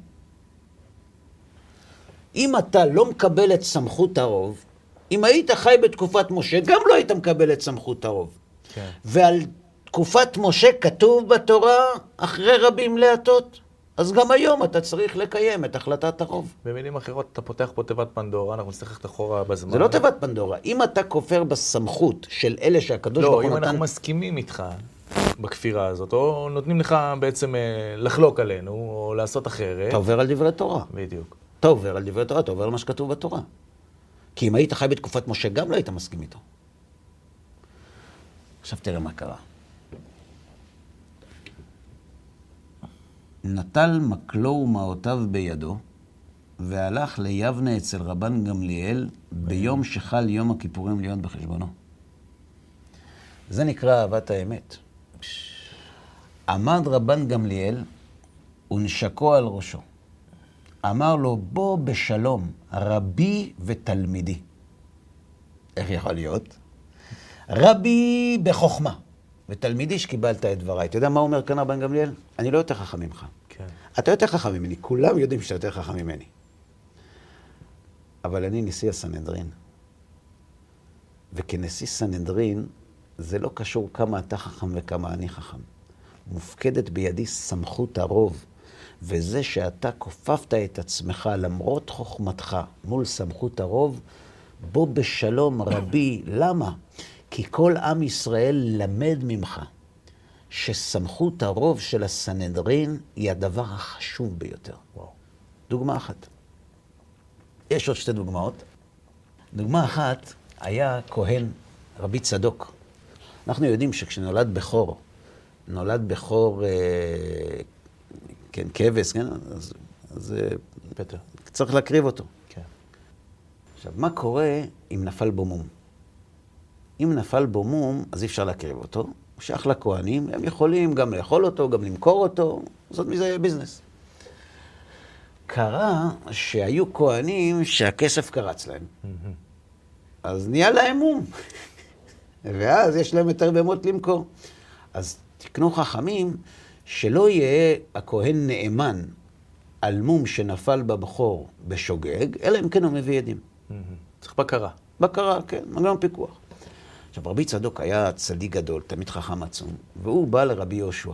אם אתה לא מקבל את סמכות הרוב, אם היית חי בתקופת משה, גם לא היית מקבל את סמכות הרוב. כן. ועל תקופת משה כתוב בתורה, אחרי רבים להטות. אז גם היום אתה צריך לקיים את החלטת הרוב. במילים אחרות, אתה פותח פה תיבת פנדורה, אנחנו נצטרך ללכת אחורה בזמן. זה לא תיבת פנדורה. אם אתה כופר בסמכות של אלה שהקדוש לא, ברוך הוא אם נתן... אנחנו מסכימים איתך בכפירה הזאת, או נותנים לך בעצם אה, לחלוק עלינו, או לעשות אחרת. אתה עובר על דברי תורה. בדיוק. אתה עובר על דברי תורה, אתה עובר על מה שכתוב בתורה. כי אם היית חי בתקופת משה, גם לא היית מסכים איתו. עכשיו תראה מה קרה. נטל מקלו ומעותיו בידו, והלך ליבנה אצל רבן גמליאל ביום שחל יום הכיפורים להיות בחשבונו. זה נקרא אהבת האמת. עמד רבן גמליאל ונשקו על ראשו. אמר לו, בוא בשלום, רבי ותלמידי. איך יכול להיות? רבי בחוכמה, ותלמידי שקיבלת את דבריי. אתה יודע מה אומר כאן רבן גמליאל? אני לא יותר חכם ממך. כן. אתה יותר חכם ממני, כולם יודעים שאתה יותר חכם ממני. אבל אני נשיא הסנהדרין. וכנשיא סנהדרין, זה לא קשור כמה אתה חכם וכמה אני חכם. מופקדת בידי סמכות הרוב, וזה שאתה כופפת את עצמך למרות חוכמתך מול סמכות הרוב, בוא בשלום רבי. למה? כי כל עם ישראל למד ממך שסמכות הרוב של הסנהדרין היא הדבר החשוב ביותר. וואו. דוגמה אחת. יש עוד שתי דוגמאות. דוגמה אחת, היה כהן, רבי צדוק. אנחנו יודעים שכשנולד בכור, נולד בכור, אה, כן, כבש, כן, אז, אז אה, פטר. צריך להקריב אותו. כן. עכשיו, מה קורה אם נפל בו מום? אם נפל בו מום, אז אי אפשר להקריב אותו. הוא שייך לכהנים, הם יכולים גם לאכול אותו, גם למכור אותו, זאת מזה ביזנס. קרה שהיו כהנים שהכסף קרץ להם, אז נהיה להם מום. [laughs] ואז יש להם יותר בהמות למכור. אז תקנו חכמים שלא יהיה הכהן נאמן על מום שנפל בבכור בשוגג, אלא אם כן הוא מביא עדים. צריך בקרה. בקרה, כן, מנגנון פיקוח. עכשיו, רבי צדוק היה צדיק גדול, תמיד חכם עצום, והוא בא לרבי יהושע.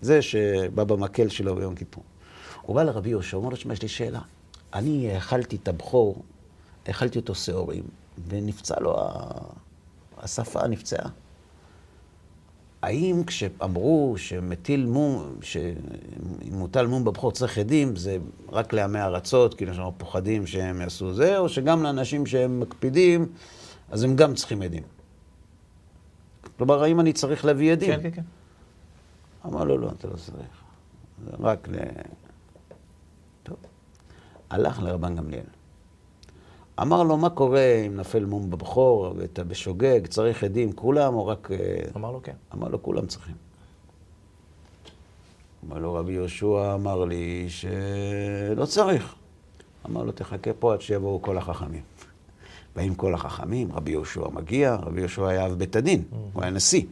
זה שבא במקל שלו ביום כיפור. הוא בא לרבי יהושע, הוא אומר לו, תשמע, יש לי שאלה. אני האכלתי את הבכור, האכלתי אותו שעורים, ונפצע לו, השפה נפצעה. האם כשאמרו שמטיל מום, שאם מוטל מום בבכור צריך עדים, זה רק לעמי ארצות, כאילו שאנחנו פוחדים שהם יעשו זה, או שגם לאנשים שהם מקפידים, אז הם גם צריכים עדים. כלומר, האם אני צריך להביא עדים? כן, כן, כן. אמר לו, לא, אתה לא צריך. זה רק ל... טוב. הלך לרבן גמליאל. אמר לו, מה קורה אם נפל מום בבכור ואתה בשוגג, צריך עדים, כולם או רק... אה, אמר לו כן. אמר לו, כולם צריכים. אמר לו, רבי יהושע אמר לי שלא צריך. אמר לו, תחכה פה עד שיבואו כל החכמים. באים כל החכמים, רבי יהושע מגיע, רבי יהושע היה אב בית הדין, הוא היה נשיא.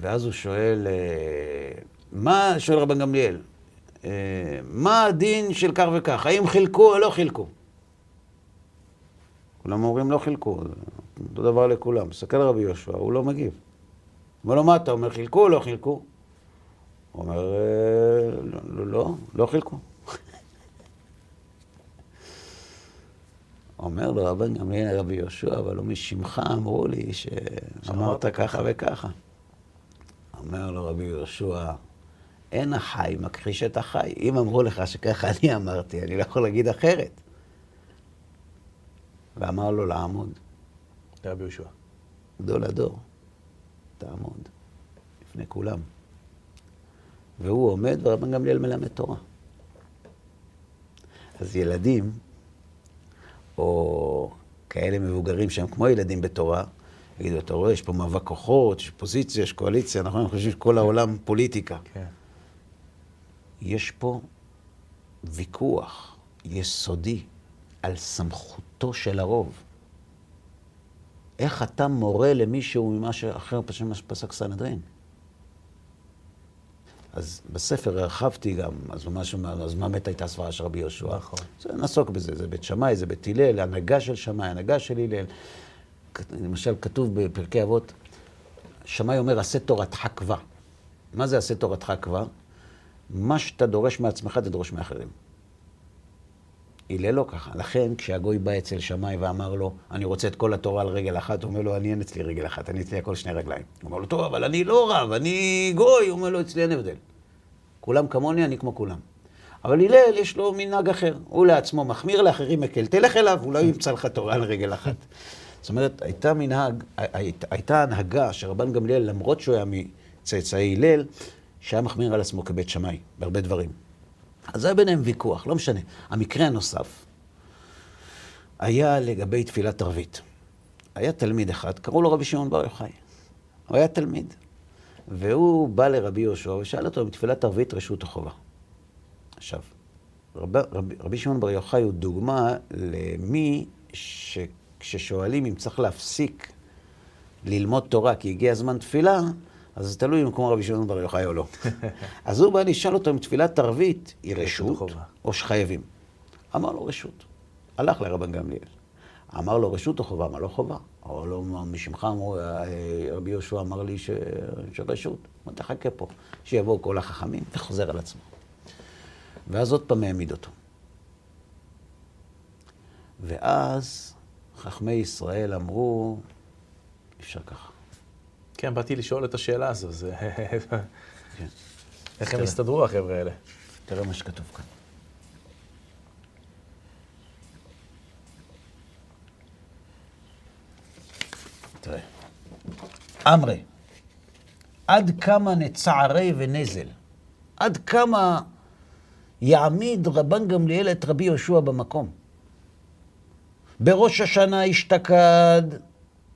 ואז הוא שואל, אה, מה, שואל רבן גמליאל, אה, מה הדין של כך וכך, האם חילקו או לא חילקו? כולם אומרים לא חילקו, אותו דבר לכולם. מסתכל רבי יהושע, הוא לא מגיב. אומר לו, מה אתה אומר, חילקו או לא חילקו? הוא אומר, "אה, לא, לא, לא, לא חילקו. אומר לו רבן גמליאל רבי יהושע, אבל לא משמך אמרו לי שאמרת ככה וככה. אומר לו רבי יהושע, אין החי מכחיש את החי. אם אמרו לך שככה אני אמרתי, אני לא יכול להגיד אחרת. ואמר לו לעמוד, לרבי יהושע. גדול הדור, תעמוד לפני כולם. והוא עומד ורבן גמליאל מלמד תורה. אז ילדים, או כאלה מבוגרים שהם כמו ילדים בתורה, יגידו, אתה רואה, יש פה מאבק כוחות, יש פוזיציה, יש קואליציה, נכון? אנחנו חושבים שכל העולם פוליטיקה. כן. יש פה ויכוח יסודי על סמכותו של הרוב. איך אתה מורה למישהו ממה שאחר שפסק סנהדרין? אז בספר הרחבתי גם, אז משהו, אז מה באמת הייתה הסברה של רבי יהושע? נכון. זה, נעסוק בזה, זה בית שמאי, זה בית הלל, הנהגה של שמאי, הנהגה של הלל. למשל, כתוב בפרקי אבות, שמאי אומר, עשה תורתך קבע. מה זה עשה תורתך קבע? מה שאתה דורש מעצמך, תדרוש מאחרים. הלל לא ככה. לכן, כשהגוי בא אצל שמאי ואמר לו, אני רוצה את כל התורה על רגל אחת, הוא אומר לו, אני אין אצלי רגל אחת, אני אצלי הכל שני רגליים. הוא אומר לו, טוב, אבל אני לא רב, אני גוי. הוא אומר לו, אצלי אין הבדל. כולם כמוני, אני כמו כולם. אבל הלל, יש לו מנהג אחר. הוא לעצמו מחמיר, לאחרים מקל. תלך אליו, הוא ימצא לך תורה על רגל אחת. זאת אומרת, הייתה מנהג, הייתה הנהגה שרבן גמליאל, למרות שהוא היה מצאצאי הלל, שהיה מחמיר על עצמו כבית שמאי, בהרבה דברים. אז היה ביניהם ויכוח, לא משנה. המקרה הנוסף היה לגבי תפילת ערבית. היה תלמיד אחד, קראו לו רבי שמעון בר יוחאי. הוא היה תלמיד. והוא בא לרבי יהושע ושאל אותו אם תפילת ערבית רשות או חובה. עכשיו, רב, רב, רבי שמעון בר יוחאי הוא דוגמה למי שכששואלים אם צריך להפסיק ללמוד תורה כי הגיע זמן תפילה, אז זה תלוי אם כמו רבי שמעון בר יוחאי או לא. [laughs] אז הוא בא לשאול אותו אם תפילת ערבית היא רשות או שחייבים. אמר לו רשות. הלך לרבן גמליאל. אמר לו רשות או חובה? אמר לו חובה. אמר לו, משמך אמרו, אה, רבי יהושע אמר לי ש... שרשות. אמר, תחכה פה, שיבואו כל החכמים, וחוזר על עצמו. ואז עוד פעם העמיד אותו. ואז חכמי ישראל אמרו, אפשר ככה. כן, באתי לשאול את השאלה הזו, זה... כן. איך הם הסתדרו, החבר'ה האלה? תראה מה שכתוב כאן. תראה. אמרי, עד כמה נצערי ונזל, עד כמה יעמיד רבן גמליאל את רבי יהושע במקום. בראש השנה אשתקד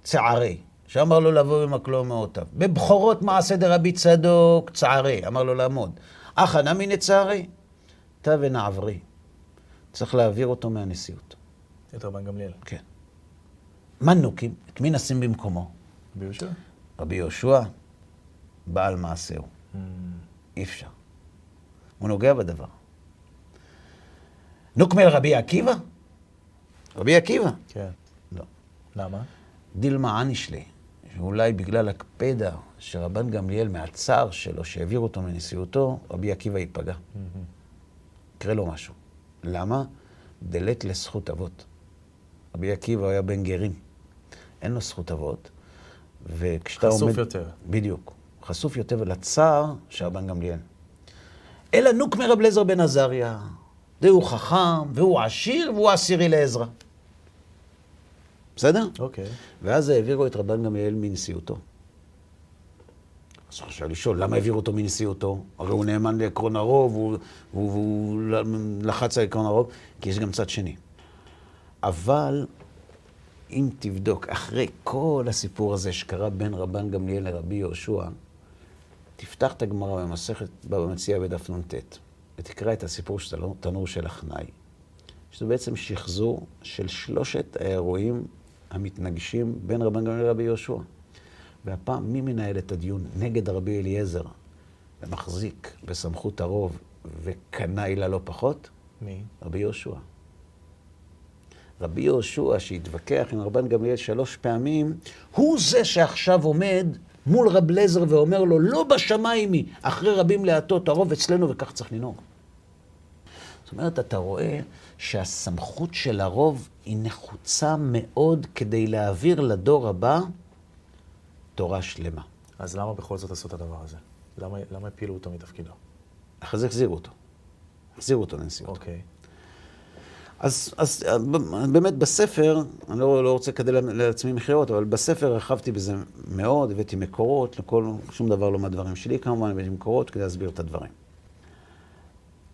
צערי. שאמר לו לבוא במקלו מאותיו. בבכורות מעשה דרבי צדוק, צערי, אמר לו לעמוד. אך אנא מן צערי, תא ונעברי. צריך להעביר אותו מהנשיאות. את רבן גמליאל. כן. מנוקים, את מי נשים במקומו? רבי יהושע. רבי יהושע, בעל מעשהו. Mm. אי אפשר. הוא נוגע בדבר. נוקמל רבי עקיבא? רבי עקיבא. כן. לא. למה? דילמה ענישלי. ואולי בגלל הקפדה שרבן גמליאל מהצער שלו, שהעביר אותו מנשיאותו, רבי עקיבא ייפגע. יקרה לו משהו. למה? דלת לזכות אבות. רבי עקיבא היה בן גרים. אין לו זכות אבות. וכשאתה חשוף עומד... חשוף יותר. בדיוק. חשוף יותר לצער של רבן גמליאל. אלא נוק מרב לזר בן עזריה. והוא חכם, והוא עשיר, והוא עשירי לעזרא. בסדר? אוקיי. Okay. ואז העבירו את רבן גמליאל מנשיאותו. אז אפשר לשאול, למה העבירו אותו מנשיאותו? הרי הוא נאמן לעקרון הרוב, והוא לחץ על עקרון הרוב, כי יש גם צד שני. אבל אם תבדוק, אחרי כל הסיפור הזה שקרה בין רבן גמליאל לרבי יהושע, תפתח את הגמרא במסכת בבא מציע בדף נ"ט, ותקרא את הסיפור של תנור של אחנאי, שזה בעצם שחזור של שלושת האירועים המתנגשים בין רבן גמליאל לרבי יהושע. והפעם, מי מנהל את הדיון נגד רבי אליעזר, ומחזיק בסמכות הרוב, וקנאי לה לא פחות? מי? רבי יהושע. רבי יהושע, שהתווכח עם רבן גמליאל שלוש פעמים, הוא זה שעכשיו עומד מול רב לזר ואומר לו, לא בשמיים היא, אחרי רבים להטות הרוב אצלנו וכך צריך לנהוג. זאת אומרת, אתה רואה שהסמכות של הרוב היא נחוצה מאוד כדי להעביר לדור הבא תורה שלמה. אז למה בכל זאת עשו את הדבר הזה? למה, למה הפילו אותו מתפקידו? אחרי זה החזירו אותו. החזירו אותו לנשיאות. אוקיי. Okay. אז, אז באמת בספר, אני לא, לא רוצה לקדם לעצמי מכירות, אבל בספר הרחבתי בזה מאוד, הבאתי מקורות, לכל, שום דבר לא מהדברים שלי כמובן, הבאתי מקורות כדי להסביר את הדברים.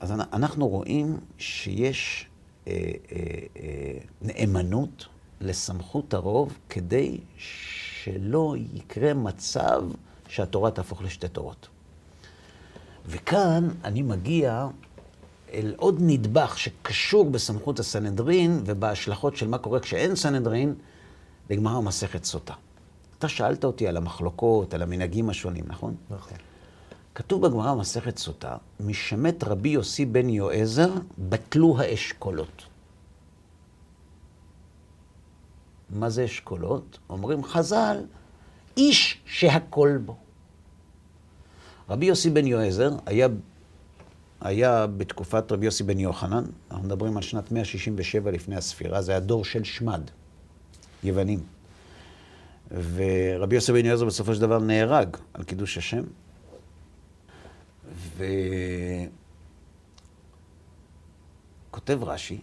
אז אנחנו רואים שיש אה, אה, אה, נאמנות לסמכות הרוב כדי שלא יקרה מצב שהתורה תהפוך לשתי תורות. וכאן אני מגיע אל עוד נדבך שקשור בסמכות הסנהדרין ובהשלכות של מה קורה כשאין סנהדרין, לגמרא מסכת סוטה. אתה שאלת אותי על המחלוקות, על המנהגים השונים, נכון? נכון. כתוב בגמרא מסכת סוטה, משמת רבי יוסי בן יועזר, בטלו האשכולות. מה זה אשכולות? אומרים חז"ל, איש שהכל בו. רבי יוסי בן יועזר היה, היה בתקופת רבי יוסי בן יוחנן, אנחנו מדברים על שנת 167 לפני הספירה, זה היה דור של שמד, יוונים. ורבי יוסי בן יועזר בסופו של דבר נהרג על קידוש השם. וכותב רש"י,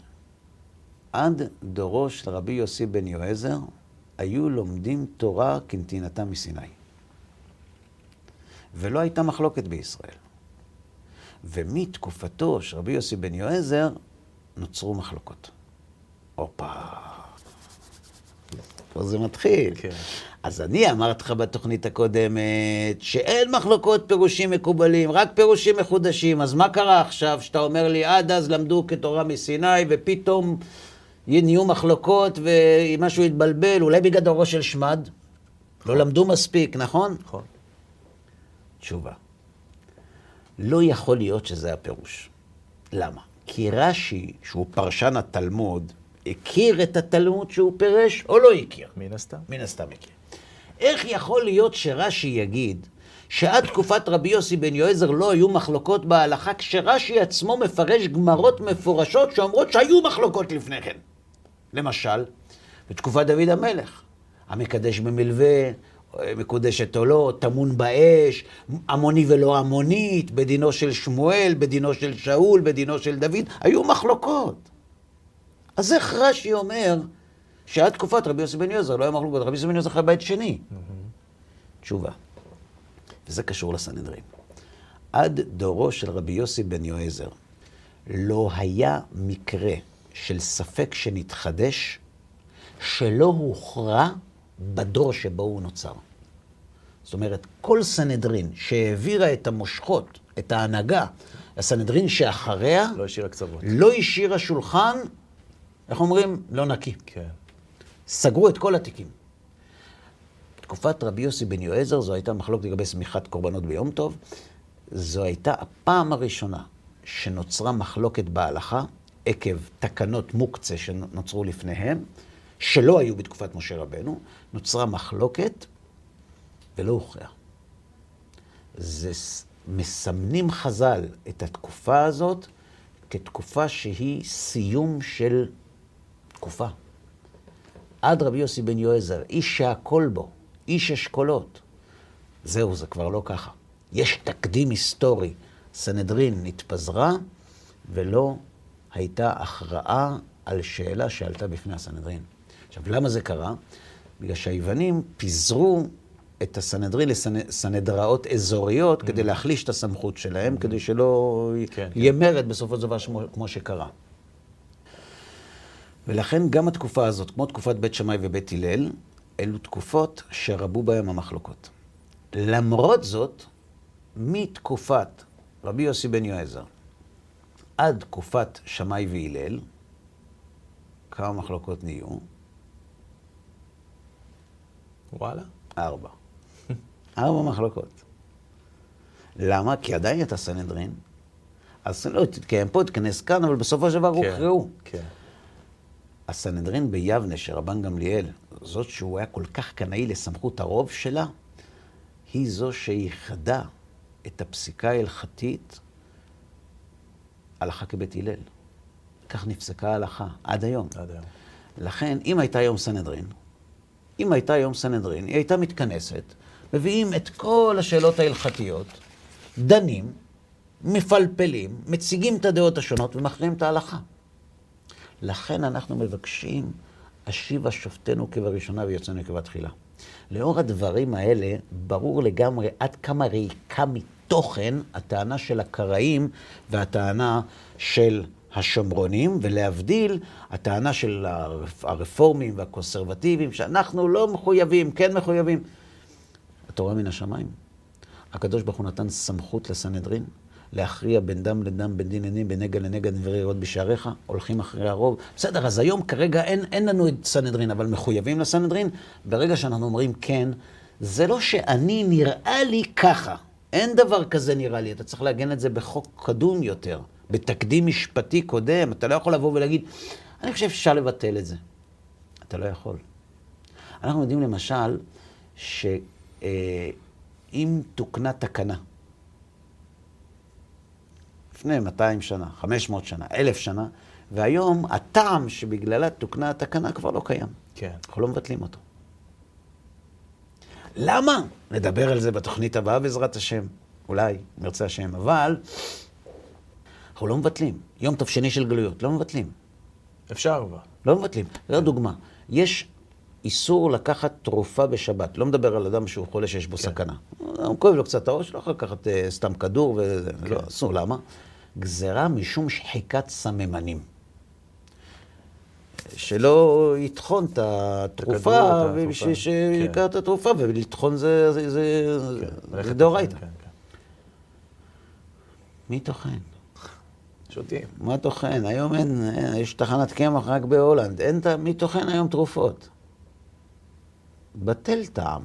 עד דורו של רבי יוסי בן יועזר היו לומדים תורה כנתינתה מסיני. ולא הייתה מחלוקת בישראל. ומתקופתו של רבי יוסי בן יועזר נוצרו מחלוקות. הופה. פה זה מתחיל. כן. אז אני אמרתי לך בתוכנית הקודמת שאין מחלוקות פירושים מקובלים, רק פירושים מחודשים. אז מה קרה עכשיו שאתה אומר לי עד אז למדו כתורה מסיני ופתאום נהיו מחלוקות ומשהו התבלבל, אולי בגלל דורו של שמד? לא למדו מספיק, נכון? נכון. תשובה. לא יכול להיות שזה הפירוש. למה? כי רש"י, שהוא פרשן התלמוד, הכיר את התלמוד שהוא פירש או לא הכיר? מן הסתם. מן הסתם הכיר. איך יכול להיות שרש"י יגיד שעד תקופת רבי יוסי בן יועזר לא היו מחלוקות בהלכה, כשרש"י עצמו מפרש גמרות מפורשות שאומרות שהיו מחלוקות לפני כן? למשל, בתקופת דוד המלך, המקדש במלווה, מקודשת או לא, טמון באש, עמוני ולא עמונית, בדינו של שמואל, בדינו של שאול, בדינו של דוד, היו מחלוקות. אז איך רש"י אומר שעד תקופת רבי יוסי בן יועזר לא היה מחלוקות, רבי יוסי בן יועזר חי בית שני? תשובה, וזה קשור לסנהדרין. עד דורו של רבי יוסי בן יועזר לא היה מקרה של ספק שנתחדש שלא הוכרע בדור שבו הוא נוצר. זאת אומרת, כל סנהדרין שהעבירה את המושכות, את ההנהגה, הסנהדרין שאחריה, לא השאירה קצוות. לא השאירה שולחן, איך אומרים? לא נקי. כן. סגרו את כל התיקים. בתקופת רבי יוסי בן יועזר זו הייתה מחלוקת לגבי סמיכת קורבנות ביום טוב. זו הייתה הפעם הראשונה שנוצרה מחלוקת בהלכה עקב תקנות מוקצה שנוצרו לפניהם, שלא היו בתקופת משה רבנו, נוצרה מחלוקת ולא הוכרע. זה מסמנים חז"ל את התקופה הזאת כתקופה שהיא סיום של תקופה. עד רבי יוסי בן יועזר, איש שהכל בו, איש אשכולות. זהו, זה כבר לא ככה. יש תקדים היסטורי. סנהדרין התפזרה ולא הייתה הכרעה על שאלה שעלתה בפני הסנהדרין. עכשיו, למה זה קרה? בגלל שהיוונים פיזרו את הסנהדרין לסנהדראות אזוריות mm-hmm. כדי להחליש את הסמכות שלהם, mm-hmm. כדי שלא כן, יהיה כן. מרד בסופו של דבר כמו שקרה. ולכן גם התקופה הזאת, כמו תקופת בית שמאי ובית הלל, אלו תקופות שרבו בהן המחלוקות. למרות זאת, מתקופת רבי יוסי בן יועזר עד תקופת שמאי והלל, כמה מחלוקות נהיו? וואלה. ארבע. ארבע מחלוקות. למה? כי עדיין הייתה סנהדרין. אז לא תתקיים פה, תיכנס כאן, אבל בסופו של דבר כן, הוכרעו. כן. הסנהדרין ביבנה של רבן גמליאל, זאת שהוא היה כל כך קנאי לסמכות הרוב שלה, היא זו שייחדה את הפסיקה ההלכתית הלכה כבית הלל. כך נפסקה ההלכה עד היום. עד היום. לכן, אם הייתה היום סנהדרין, אם הייתה היום סנהדרין, היא הייתה מתכנסת, מביאים את כל השאלות ההלכתיות, דנים, מפלפלים, מציגים את הדעות השונות ומכריעים את ההלכה. לכן אנחנו מבקשים, אשיבה שופטנו כבראשונה ויוצאנו כבתחילה. לאור הדברים האלה, ברור לגמרי עד כמה ריקה מתוכן הטענה של הקראים והטענה של השומרונים, ולהבדיל, הטענה של הרפורמים והקונסרבטיבים, שאנחנו לא מחויבים, כן מחויבים. התורה מן השמיים. הקדוש ברוך הוא נתן סמכות לסנהדרין להכריע בין דם לדם, בין דין לנין, בין נגע לנגע, דברי יראות בשעריך, הולכים אחרי הרוב. בסדר, אז היום כרגע אין, אין לנו את סנהדרין, אבל מחויבים לסנהדרין. ברגע שאנחנו אומרים כן, זה לא שאני, נראה לי ככה. אין דבר כזה נראה לי, אתה צריך לעגן את זה בחוק קדום יותר, בתקדים משפטי קודם. אתה לא יכול לבוא ולהגיד, אני חושב שאפשר לבטל את זה. אתה לא יכול. אנחנו יודעים למשל, ש... אה, תוקנה תקנה, לפני 200 שנה, 500 שנה, 1,000 שנה, והיום הטעם שבגללה תוקנה התקנה כבר לא קיים. כן. אנחנו לא מבטלים אותו. למה? נדבר על זה בתוכנית הבאה בעזרת השם. אולי, אם ירצה השם. אבל אנחנו לא מבטלים. יום טוב שני של גלויות, לא מבטלים. אפשר כבר. לא מבטלים. זו דוגמה. יש איסור לקחת תרופה בשבת. לא מדבר על אדם שהוא חולה שיש בו כן. סכנה. הוא כואב לו קצת הראש, לא יכול לקחת אה, סתם כדור, וזה כן. לא, אסור. למה? גזרה משום שחיקת סממנים. שלא יטחון את התרופה, ובשביל התרופה. שיקרא את התרופה, ולטחון זה, זה, זה, כן, זה דאורייתא. כן, כן. מי טוחן? שותים. מה טוחן? היום אין, אין, יש תחנת קמח רק בהולנד. אין, מי טוחן היום תרופות? בטל טעם.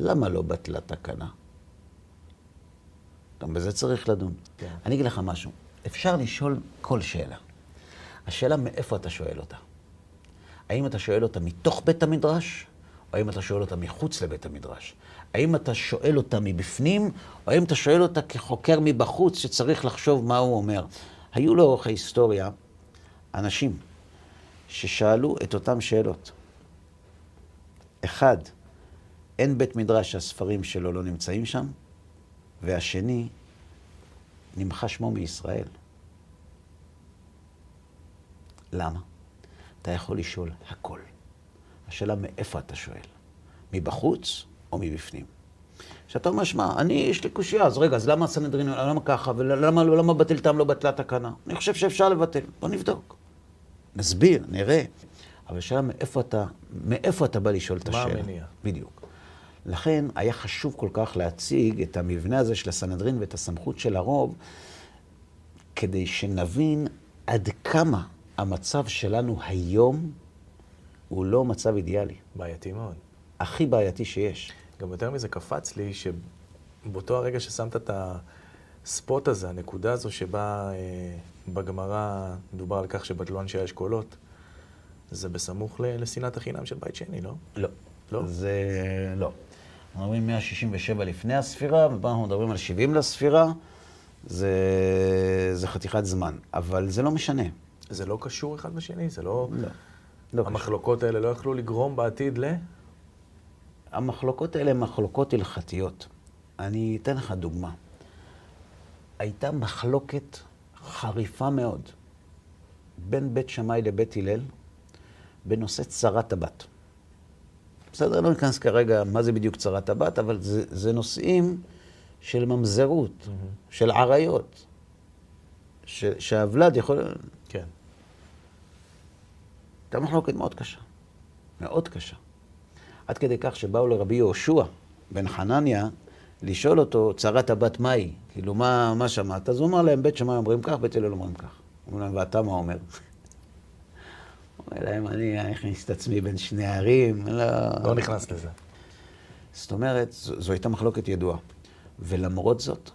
למה לא בטלה תקנה? גם בזה צריך לדון. כן. אני אגיד לך משהו. אפשר לשאול כל שאלה. השאלה מאיפה אתה שואל אותה. האם אתה שואל אותה מתוך בית המדרש, או האם אתה שואל אותה מחוץ לבית המדרש? האם אתה שואל אותה מבפנים, או האם אתה שואל אותה כחוקר מבחוץ שצריך לחשוב מה הוא אומר? היו לאורך ההיסטוריה אנשים ששאלו את אותן שאלות. אחד, אין בית מדרש שהספרים שלו לא נמצאים שם, והשני, נמחה שמו מישראל. למה? אתה יכול לשאול הכל. השאלה מאיפה אתה שואל, מבחוץ או מבפנים. כשאתה אומר, שמע, אני, יש לי קושייה, אז רגע, אז למה הסנהדרין, למה ככה, ולמה למה בטלתם לא בטלה תקנה? אני חושב שאפשר לבטל, בוא נבדוק. נסביר, נראה. אבל השאלה מאיפה אתה, מאיפה אתה בא לשאול את מה השאלה. המניע? בדיוק. לכן היה חשוב כל כך להציג את המבנה הזה של הסנהדרין ואת הסמכות של הרוב, כדי שנבין עד כמה המצב שלנו היום הוא לא מצב אידיאלי. בעייתי מאוד. הכי בעייתי שיש. גם יותר מזה קפץ לי שבאותו הרגע ששמת את הספוט הזה, הנקודה הזו שבה אה, בגמרא מדובר על כך שבטלו אנשי האשכולות, זה בסמוך לשנאת החינם של בית שני, לא? לא. לא? זה לא. אנחנו מדברים 167 לפני הספירה, ופה אנחנו מדברים על 70 לספירה. זה, זה חתיכת זמן, אבל זה לא משנה. זה לא קשור אחד בשני? זה לא... לא. לא קשור. המחלוקות האלה לא יכלו לגרום בעתיד ל... המחלוקות האלה הן מחלוקות הלכתיות. אני אתן לך דוגמה. הייתה מחלוקת חריפה מאוד בין בית שמאי לבית הלל בנושא צרת הבת. בסדר, לא ניכנס כרגע מה זה בדיוק צרת הבת, אבל זה, זה נושאים של ממזרות, של עריות, ש, שהוולד יכול... כן. הייתה מחלוקת מאוד קשה, מאוד קשה. עד כדי כך שבאו לרבי יהושע בן חנניה לשאול אותו, צרת הבת מהי? כאילו, מה, מה שמעת? אז הוא אמר להם, בית שמאי אומרים כך, בית הלל אומרים כך. אומרים להם, ואתה מה אומר? אומר להם, אני אכניס את עצמי בין שני ערים, לא... לא נכנס לזה. זאת אומרת, זו, זו הייתה מחלוקת ידועה. ולמרות זאת,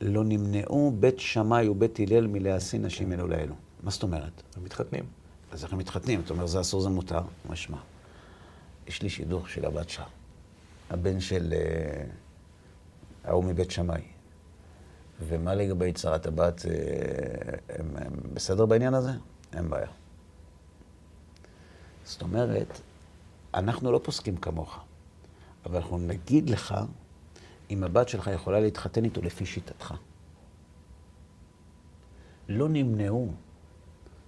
לא נמנעו בית שמאי ובית הלל מלהשיא נשים אלו לאלו. מה זאת אומרת? הם מתחתנים. אז איך הם מתחתנים? אתה אומר, זה אסור, זה מותר? משמע. יש לי שידוך של הבת שעה, הבן של אה, ההוא מבית שמאי. ומה לגבי צרת הבת, אה, הם, הם בסדר בעניין הזה? אין בעיה. זאת אומרת, אנחנו לא פוסקים כמוך, אבל אנחנו נגיד לך אם הבת שלך יכולה להתחתן איתו לפי שיטתך. לא נמנעו.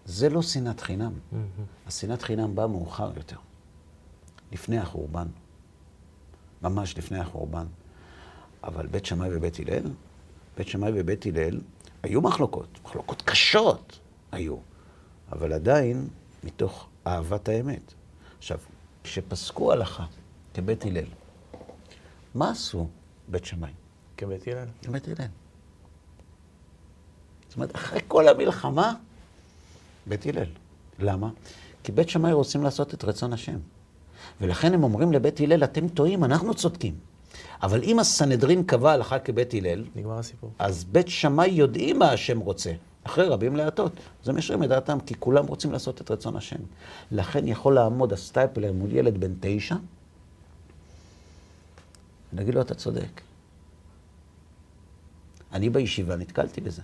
זה לא שנאת חינם. השנאת חינם באה מאוחר יותר, לפני החורבן. ממש לפני החורבן. אבל בית שמאי ובית הלל, בית שמאי ובית הלל, היו מחלוקות, מחלוקות קשות היו, אבל עדיין מתוך אהבת האמת. עכשיו, כשפסקו הלכה כבית הלל, מה עשו בית שמאי? כבית הלל. כבית הלל. זאת אומרת, אחרי כל המלחמה, בית הלל. למה? כי בית שמאי רוצים לעשות את רצון השם. ולכן הם אומרים לבית הלל, אתם טועים, אנחנו צודקים. אבל אם הסנהדרין קבע הלכה כבית הלל, נגמר הסיפור. אז בית שמאי יודעים מה השם רוצה. אחרי רבים להטות. אז הם ישרים את דעתם, כי כולם רוצים לעשות את רצון השם. לכן יכול לעמוד הסטייפלר מול ילד בן תשע, אגיד לו, אתה צודק. אני בישיבה נתקלתי בזה.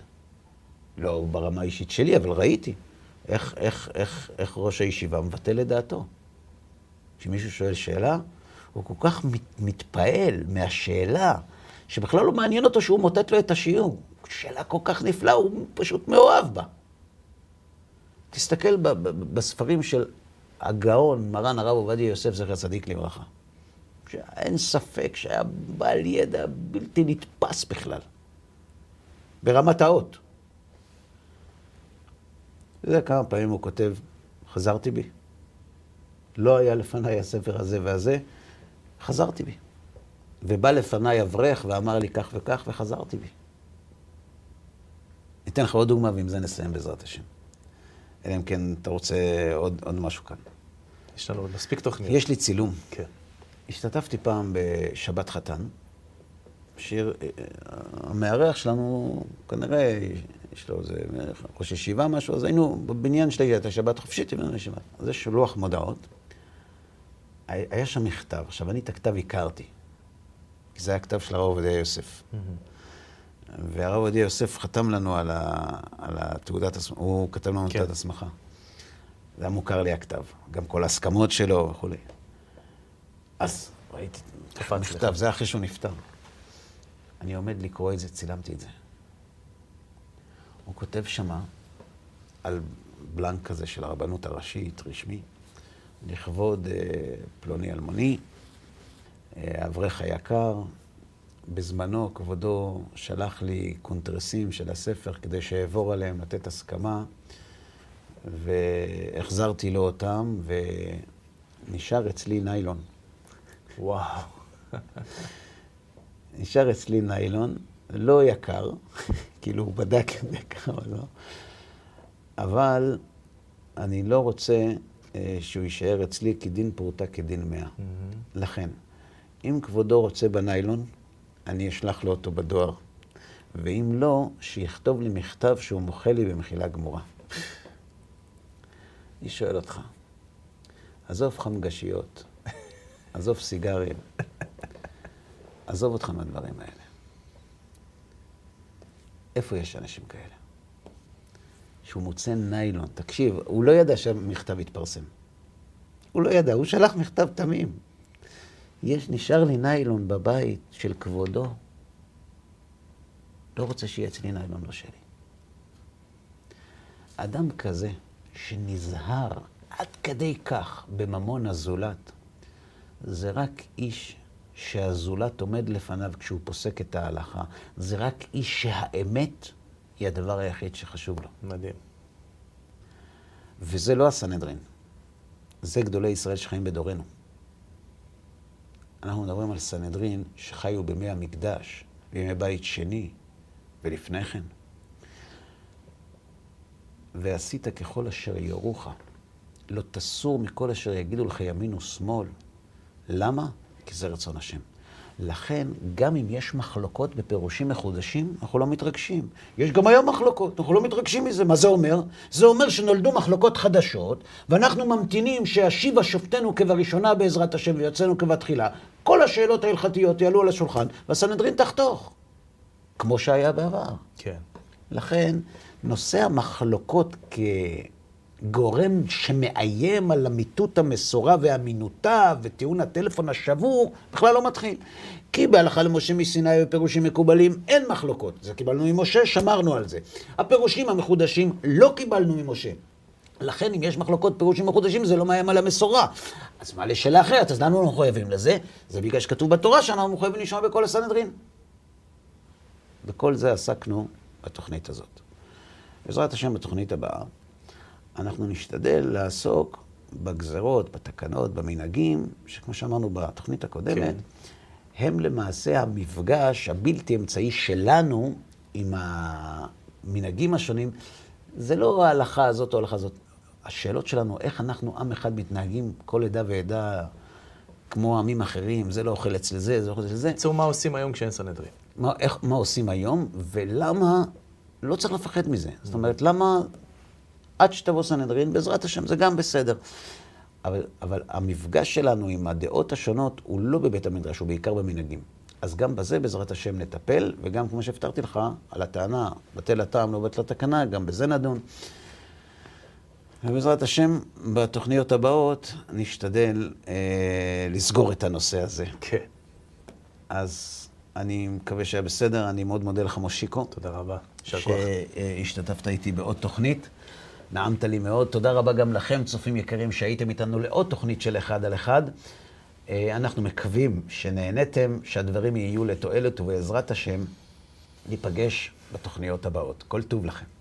לא ברמה האישית שלי, אבל ראיתי איך, איך, איך, איך ראש הישיבה מבטל את דעתו. כשמישהו שואל שאלה, הוא כל כך מת, מתפעל מהשאלה, שבכלל לא מעניין אותו שהוא מוטט לו את השיעור. שאלה כל כך נפלאה, הוא פשוט מאוהב בה. תסתכל ב- ב- בספרים של הגאון, מרן הרב עובדיה יוסף, זכר צדיק לברכה. שאין ספק שהיה בעל ידע בלתי נתפס בכלל. ברמת האות. אתה יודע כמה פעמים הוא כותב, חזרתי בי. לא היה לפניי הספר הזה והזה, חזרתי בי. ובא לפניי אברך ואמר לי כך וכך, וחזרתי בי. ניתן לך עוד דוגמה, ועם זה נסיים בעזרת השם. אלא אם כן אתה רוצה עוד, עוד משהו כאן. יש לנו עוד מספיק תוכניות. יש לי צילום. כן. השתתפתי פעם בשבת חתן, שיר, אה, המארח שלנו, כנראה, יש לו איזה ראש ישיבה, משהו, אז היינו בבניין שלי, הייתה שבת חופשית, הבאנו לישיבה. אז יש לוח מודעות. היה שם מכתב. עכשיו, אני את הכתב הכרתי, כי זה היה כתב של הרב עובדיה יוסף. והרב עובדיה יוסף חתם לנו על, ה, על התעודת הסמכה, הוא כתב לנו כן. תעודת הסמכה. זה היה מוכר לי הכתב, גם כל ההסכמות שלו וכולי. אז ראיתי לך. זה אחרי שהוא נפטר. אני עומד לקרוא את זה, צילמתי את זה. הוא כותב שמה על בלנק כזה של הרבנות הראשית, רשמי, לכבוד אה, פלוני אלמוני, אה, האברך היקר, בזמנו כבודו שלח לי קונטרסים של הספר כדי שאעבור עליהם, לתת הסכמה, והחזרתי לו אותם, ונשאר אצלי ניילון. וואו. נשאר אצלי ניילון, לא יקר, [laughs] כאילו הוא בדק אם יקר או לא, אבל אני לא רוצה אה, שהוא יישאר אצלי כדין פרוטה כדין מאה. לכן, אם כבודו רוצה בניילון, אני אשלח לו אותו בדואר, ואם לא, שיכתוב לי מכתב שהוא מוחה לי במחילה גמורה. אני שואל אותך, עזוב חמגשיות, עזוב סיגרים, עזוב אותך מהדברים האלה. איפה יש אנשים כאלה? שהוא מוצא ניילון. תקשיב, הוא לא ידע שהמכתב יתפרסם. הוא לא ידע, הוא שלח מכתב תמים. יש, נשאר לי ניילון בבית של כבודו. לא רוצה שיהיה אצלי ניילון לא שלי. אדם כזה, שנזהר עד כדי כך בממון הזולת, זה רק איש שהזולת עומד לפניו כשהוא פוסק את ההלכה. זה רק איש שהאמת היא הדבר היחיד שחשוב לו. מדהים. וזה לא הסנהדרין. זה גדולי ישראל שחיים בדורנו. אנחנו מדברים על סנהדרין שחיו בימי המקדש, בימי בית שני ולפני כן. ועשית ככל אשר יורוך, לא תסור מכל אשר יגידו לך ימין ושמאל. למה? כי זה רצון השם. לכן, גם אם יש מחלוקות בפירושים מחודשים, אנחנו לא מתרגשים. יש גם היום מחלוקות, אנחנו לא מתרגשים מזה. מה זה אומר? זה אומר שנולדו מחלוקות חדשות, ואנחנו ממתינים שישיבה שופטנו כבראשונה בעזרת השם ויוצאנו כבתחילה. כל השאלות ההלכתיות יעלו על השולחן, והסנהדרין תחתוך, כמו שהיה בעבר. כן. לכן, נושא המחלוקות כגורם שמאיים על אמיתות המסורה ואמינותה וטיעון הטלפון השבור, בכלל לא מתחיל. כי בהלכה למשה מסיני ופירושים מקובלים אין מחלוקות. זה קיבלנו ממשה, שמרנו על זה. הפירושים המחודשים לא קיבלנו ממשה. לכן, אם יש מחלוקות פירושים מחודשים, זה לא מאיים על המסורה. אז מה לשאלה אחרת? אז למה אנחנו מחויבים לזה? זה בגלל שכתוב בתורה שאנחנו מחויבים לשמוע בכל הסנהדרין. בכל זה עסקנו בתוכנית הזאת. בעזרת השם, בתוכנית הבאה, אנחנו נשתדל לעסוק בגזרות, בתקנות, במנהגים, שכמו שאמרנו בתוכנית הקודמת, כן. הם למעשה המפגש הבלתי אמצעי שלנו עם המנהגים השונים. זה לא ההלכה הזאת או ההלכה הזאת. השאלות שלנו, איך אנחנו עם אחד מתנהגים, כל עדה ועדה, כמו עמים אחרים, זה לא אוכל אצל זה, זה לא אוכל אצל זה. בקיצור, מה עושים היום כשאין סנהדרין? מה, איך, מה עושים היום, ולמה לא צריך לפחד מזה. זאת אומרת, למה עד שתבוא סנהדרין, בעזרת השם, זה גם בסדר. אבל, אבל המפגש שלנו עם הדעות השונות הוא לא בבית המדרש, הוא בעיקר במנהגים. אז גם בזה, בעזרת השם, נטפל, וגם, כמו שהבטרתי לך, על הטענה, בטל הטעם, לא בטל התקנה, גם בזה נדון. ובעזרת השם, בתוכניות הבאות נשתדל אה, לסגור את הנושא הזה. כן. אז אני מקווה שהיה בסדר, אני מאוד מודה לך, מושיקו. תודה רבה. יישר כוח. שהשתתפת איתי בעוד תוכנית. נעמת לי מאוד. תודה רבה גם לכם, צופים יקרים, שהייתם איתנו לעוד תוכנית של אחד על אחד. אה, אנחנו מקווים שנהניתם, שהדברים יהיו לתועלת, ובעזרת השם ניפגש בתוכניות הבאות. כל טוב לכם.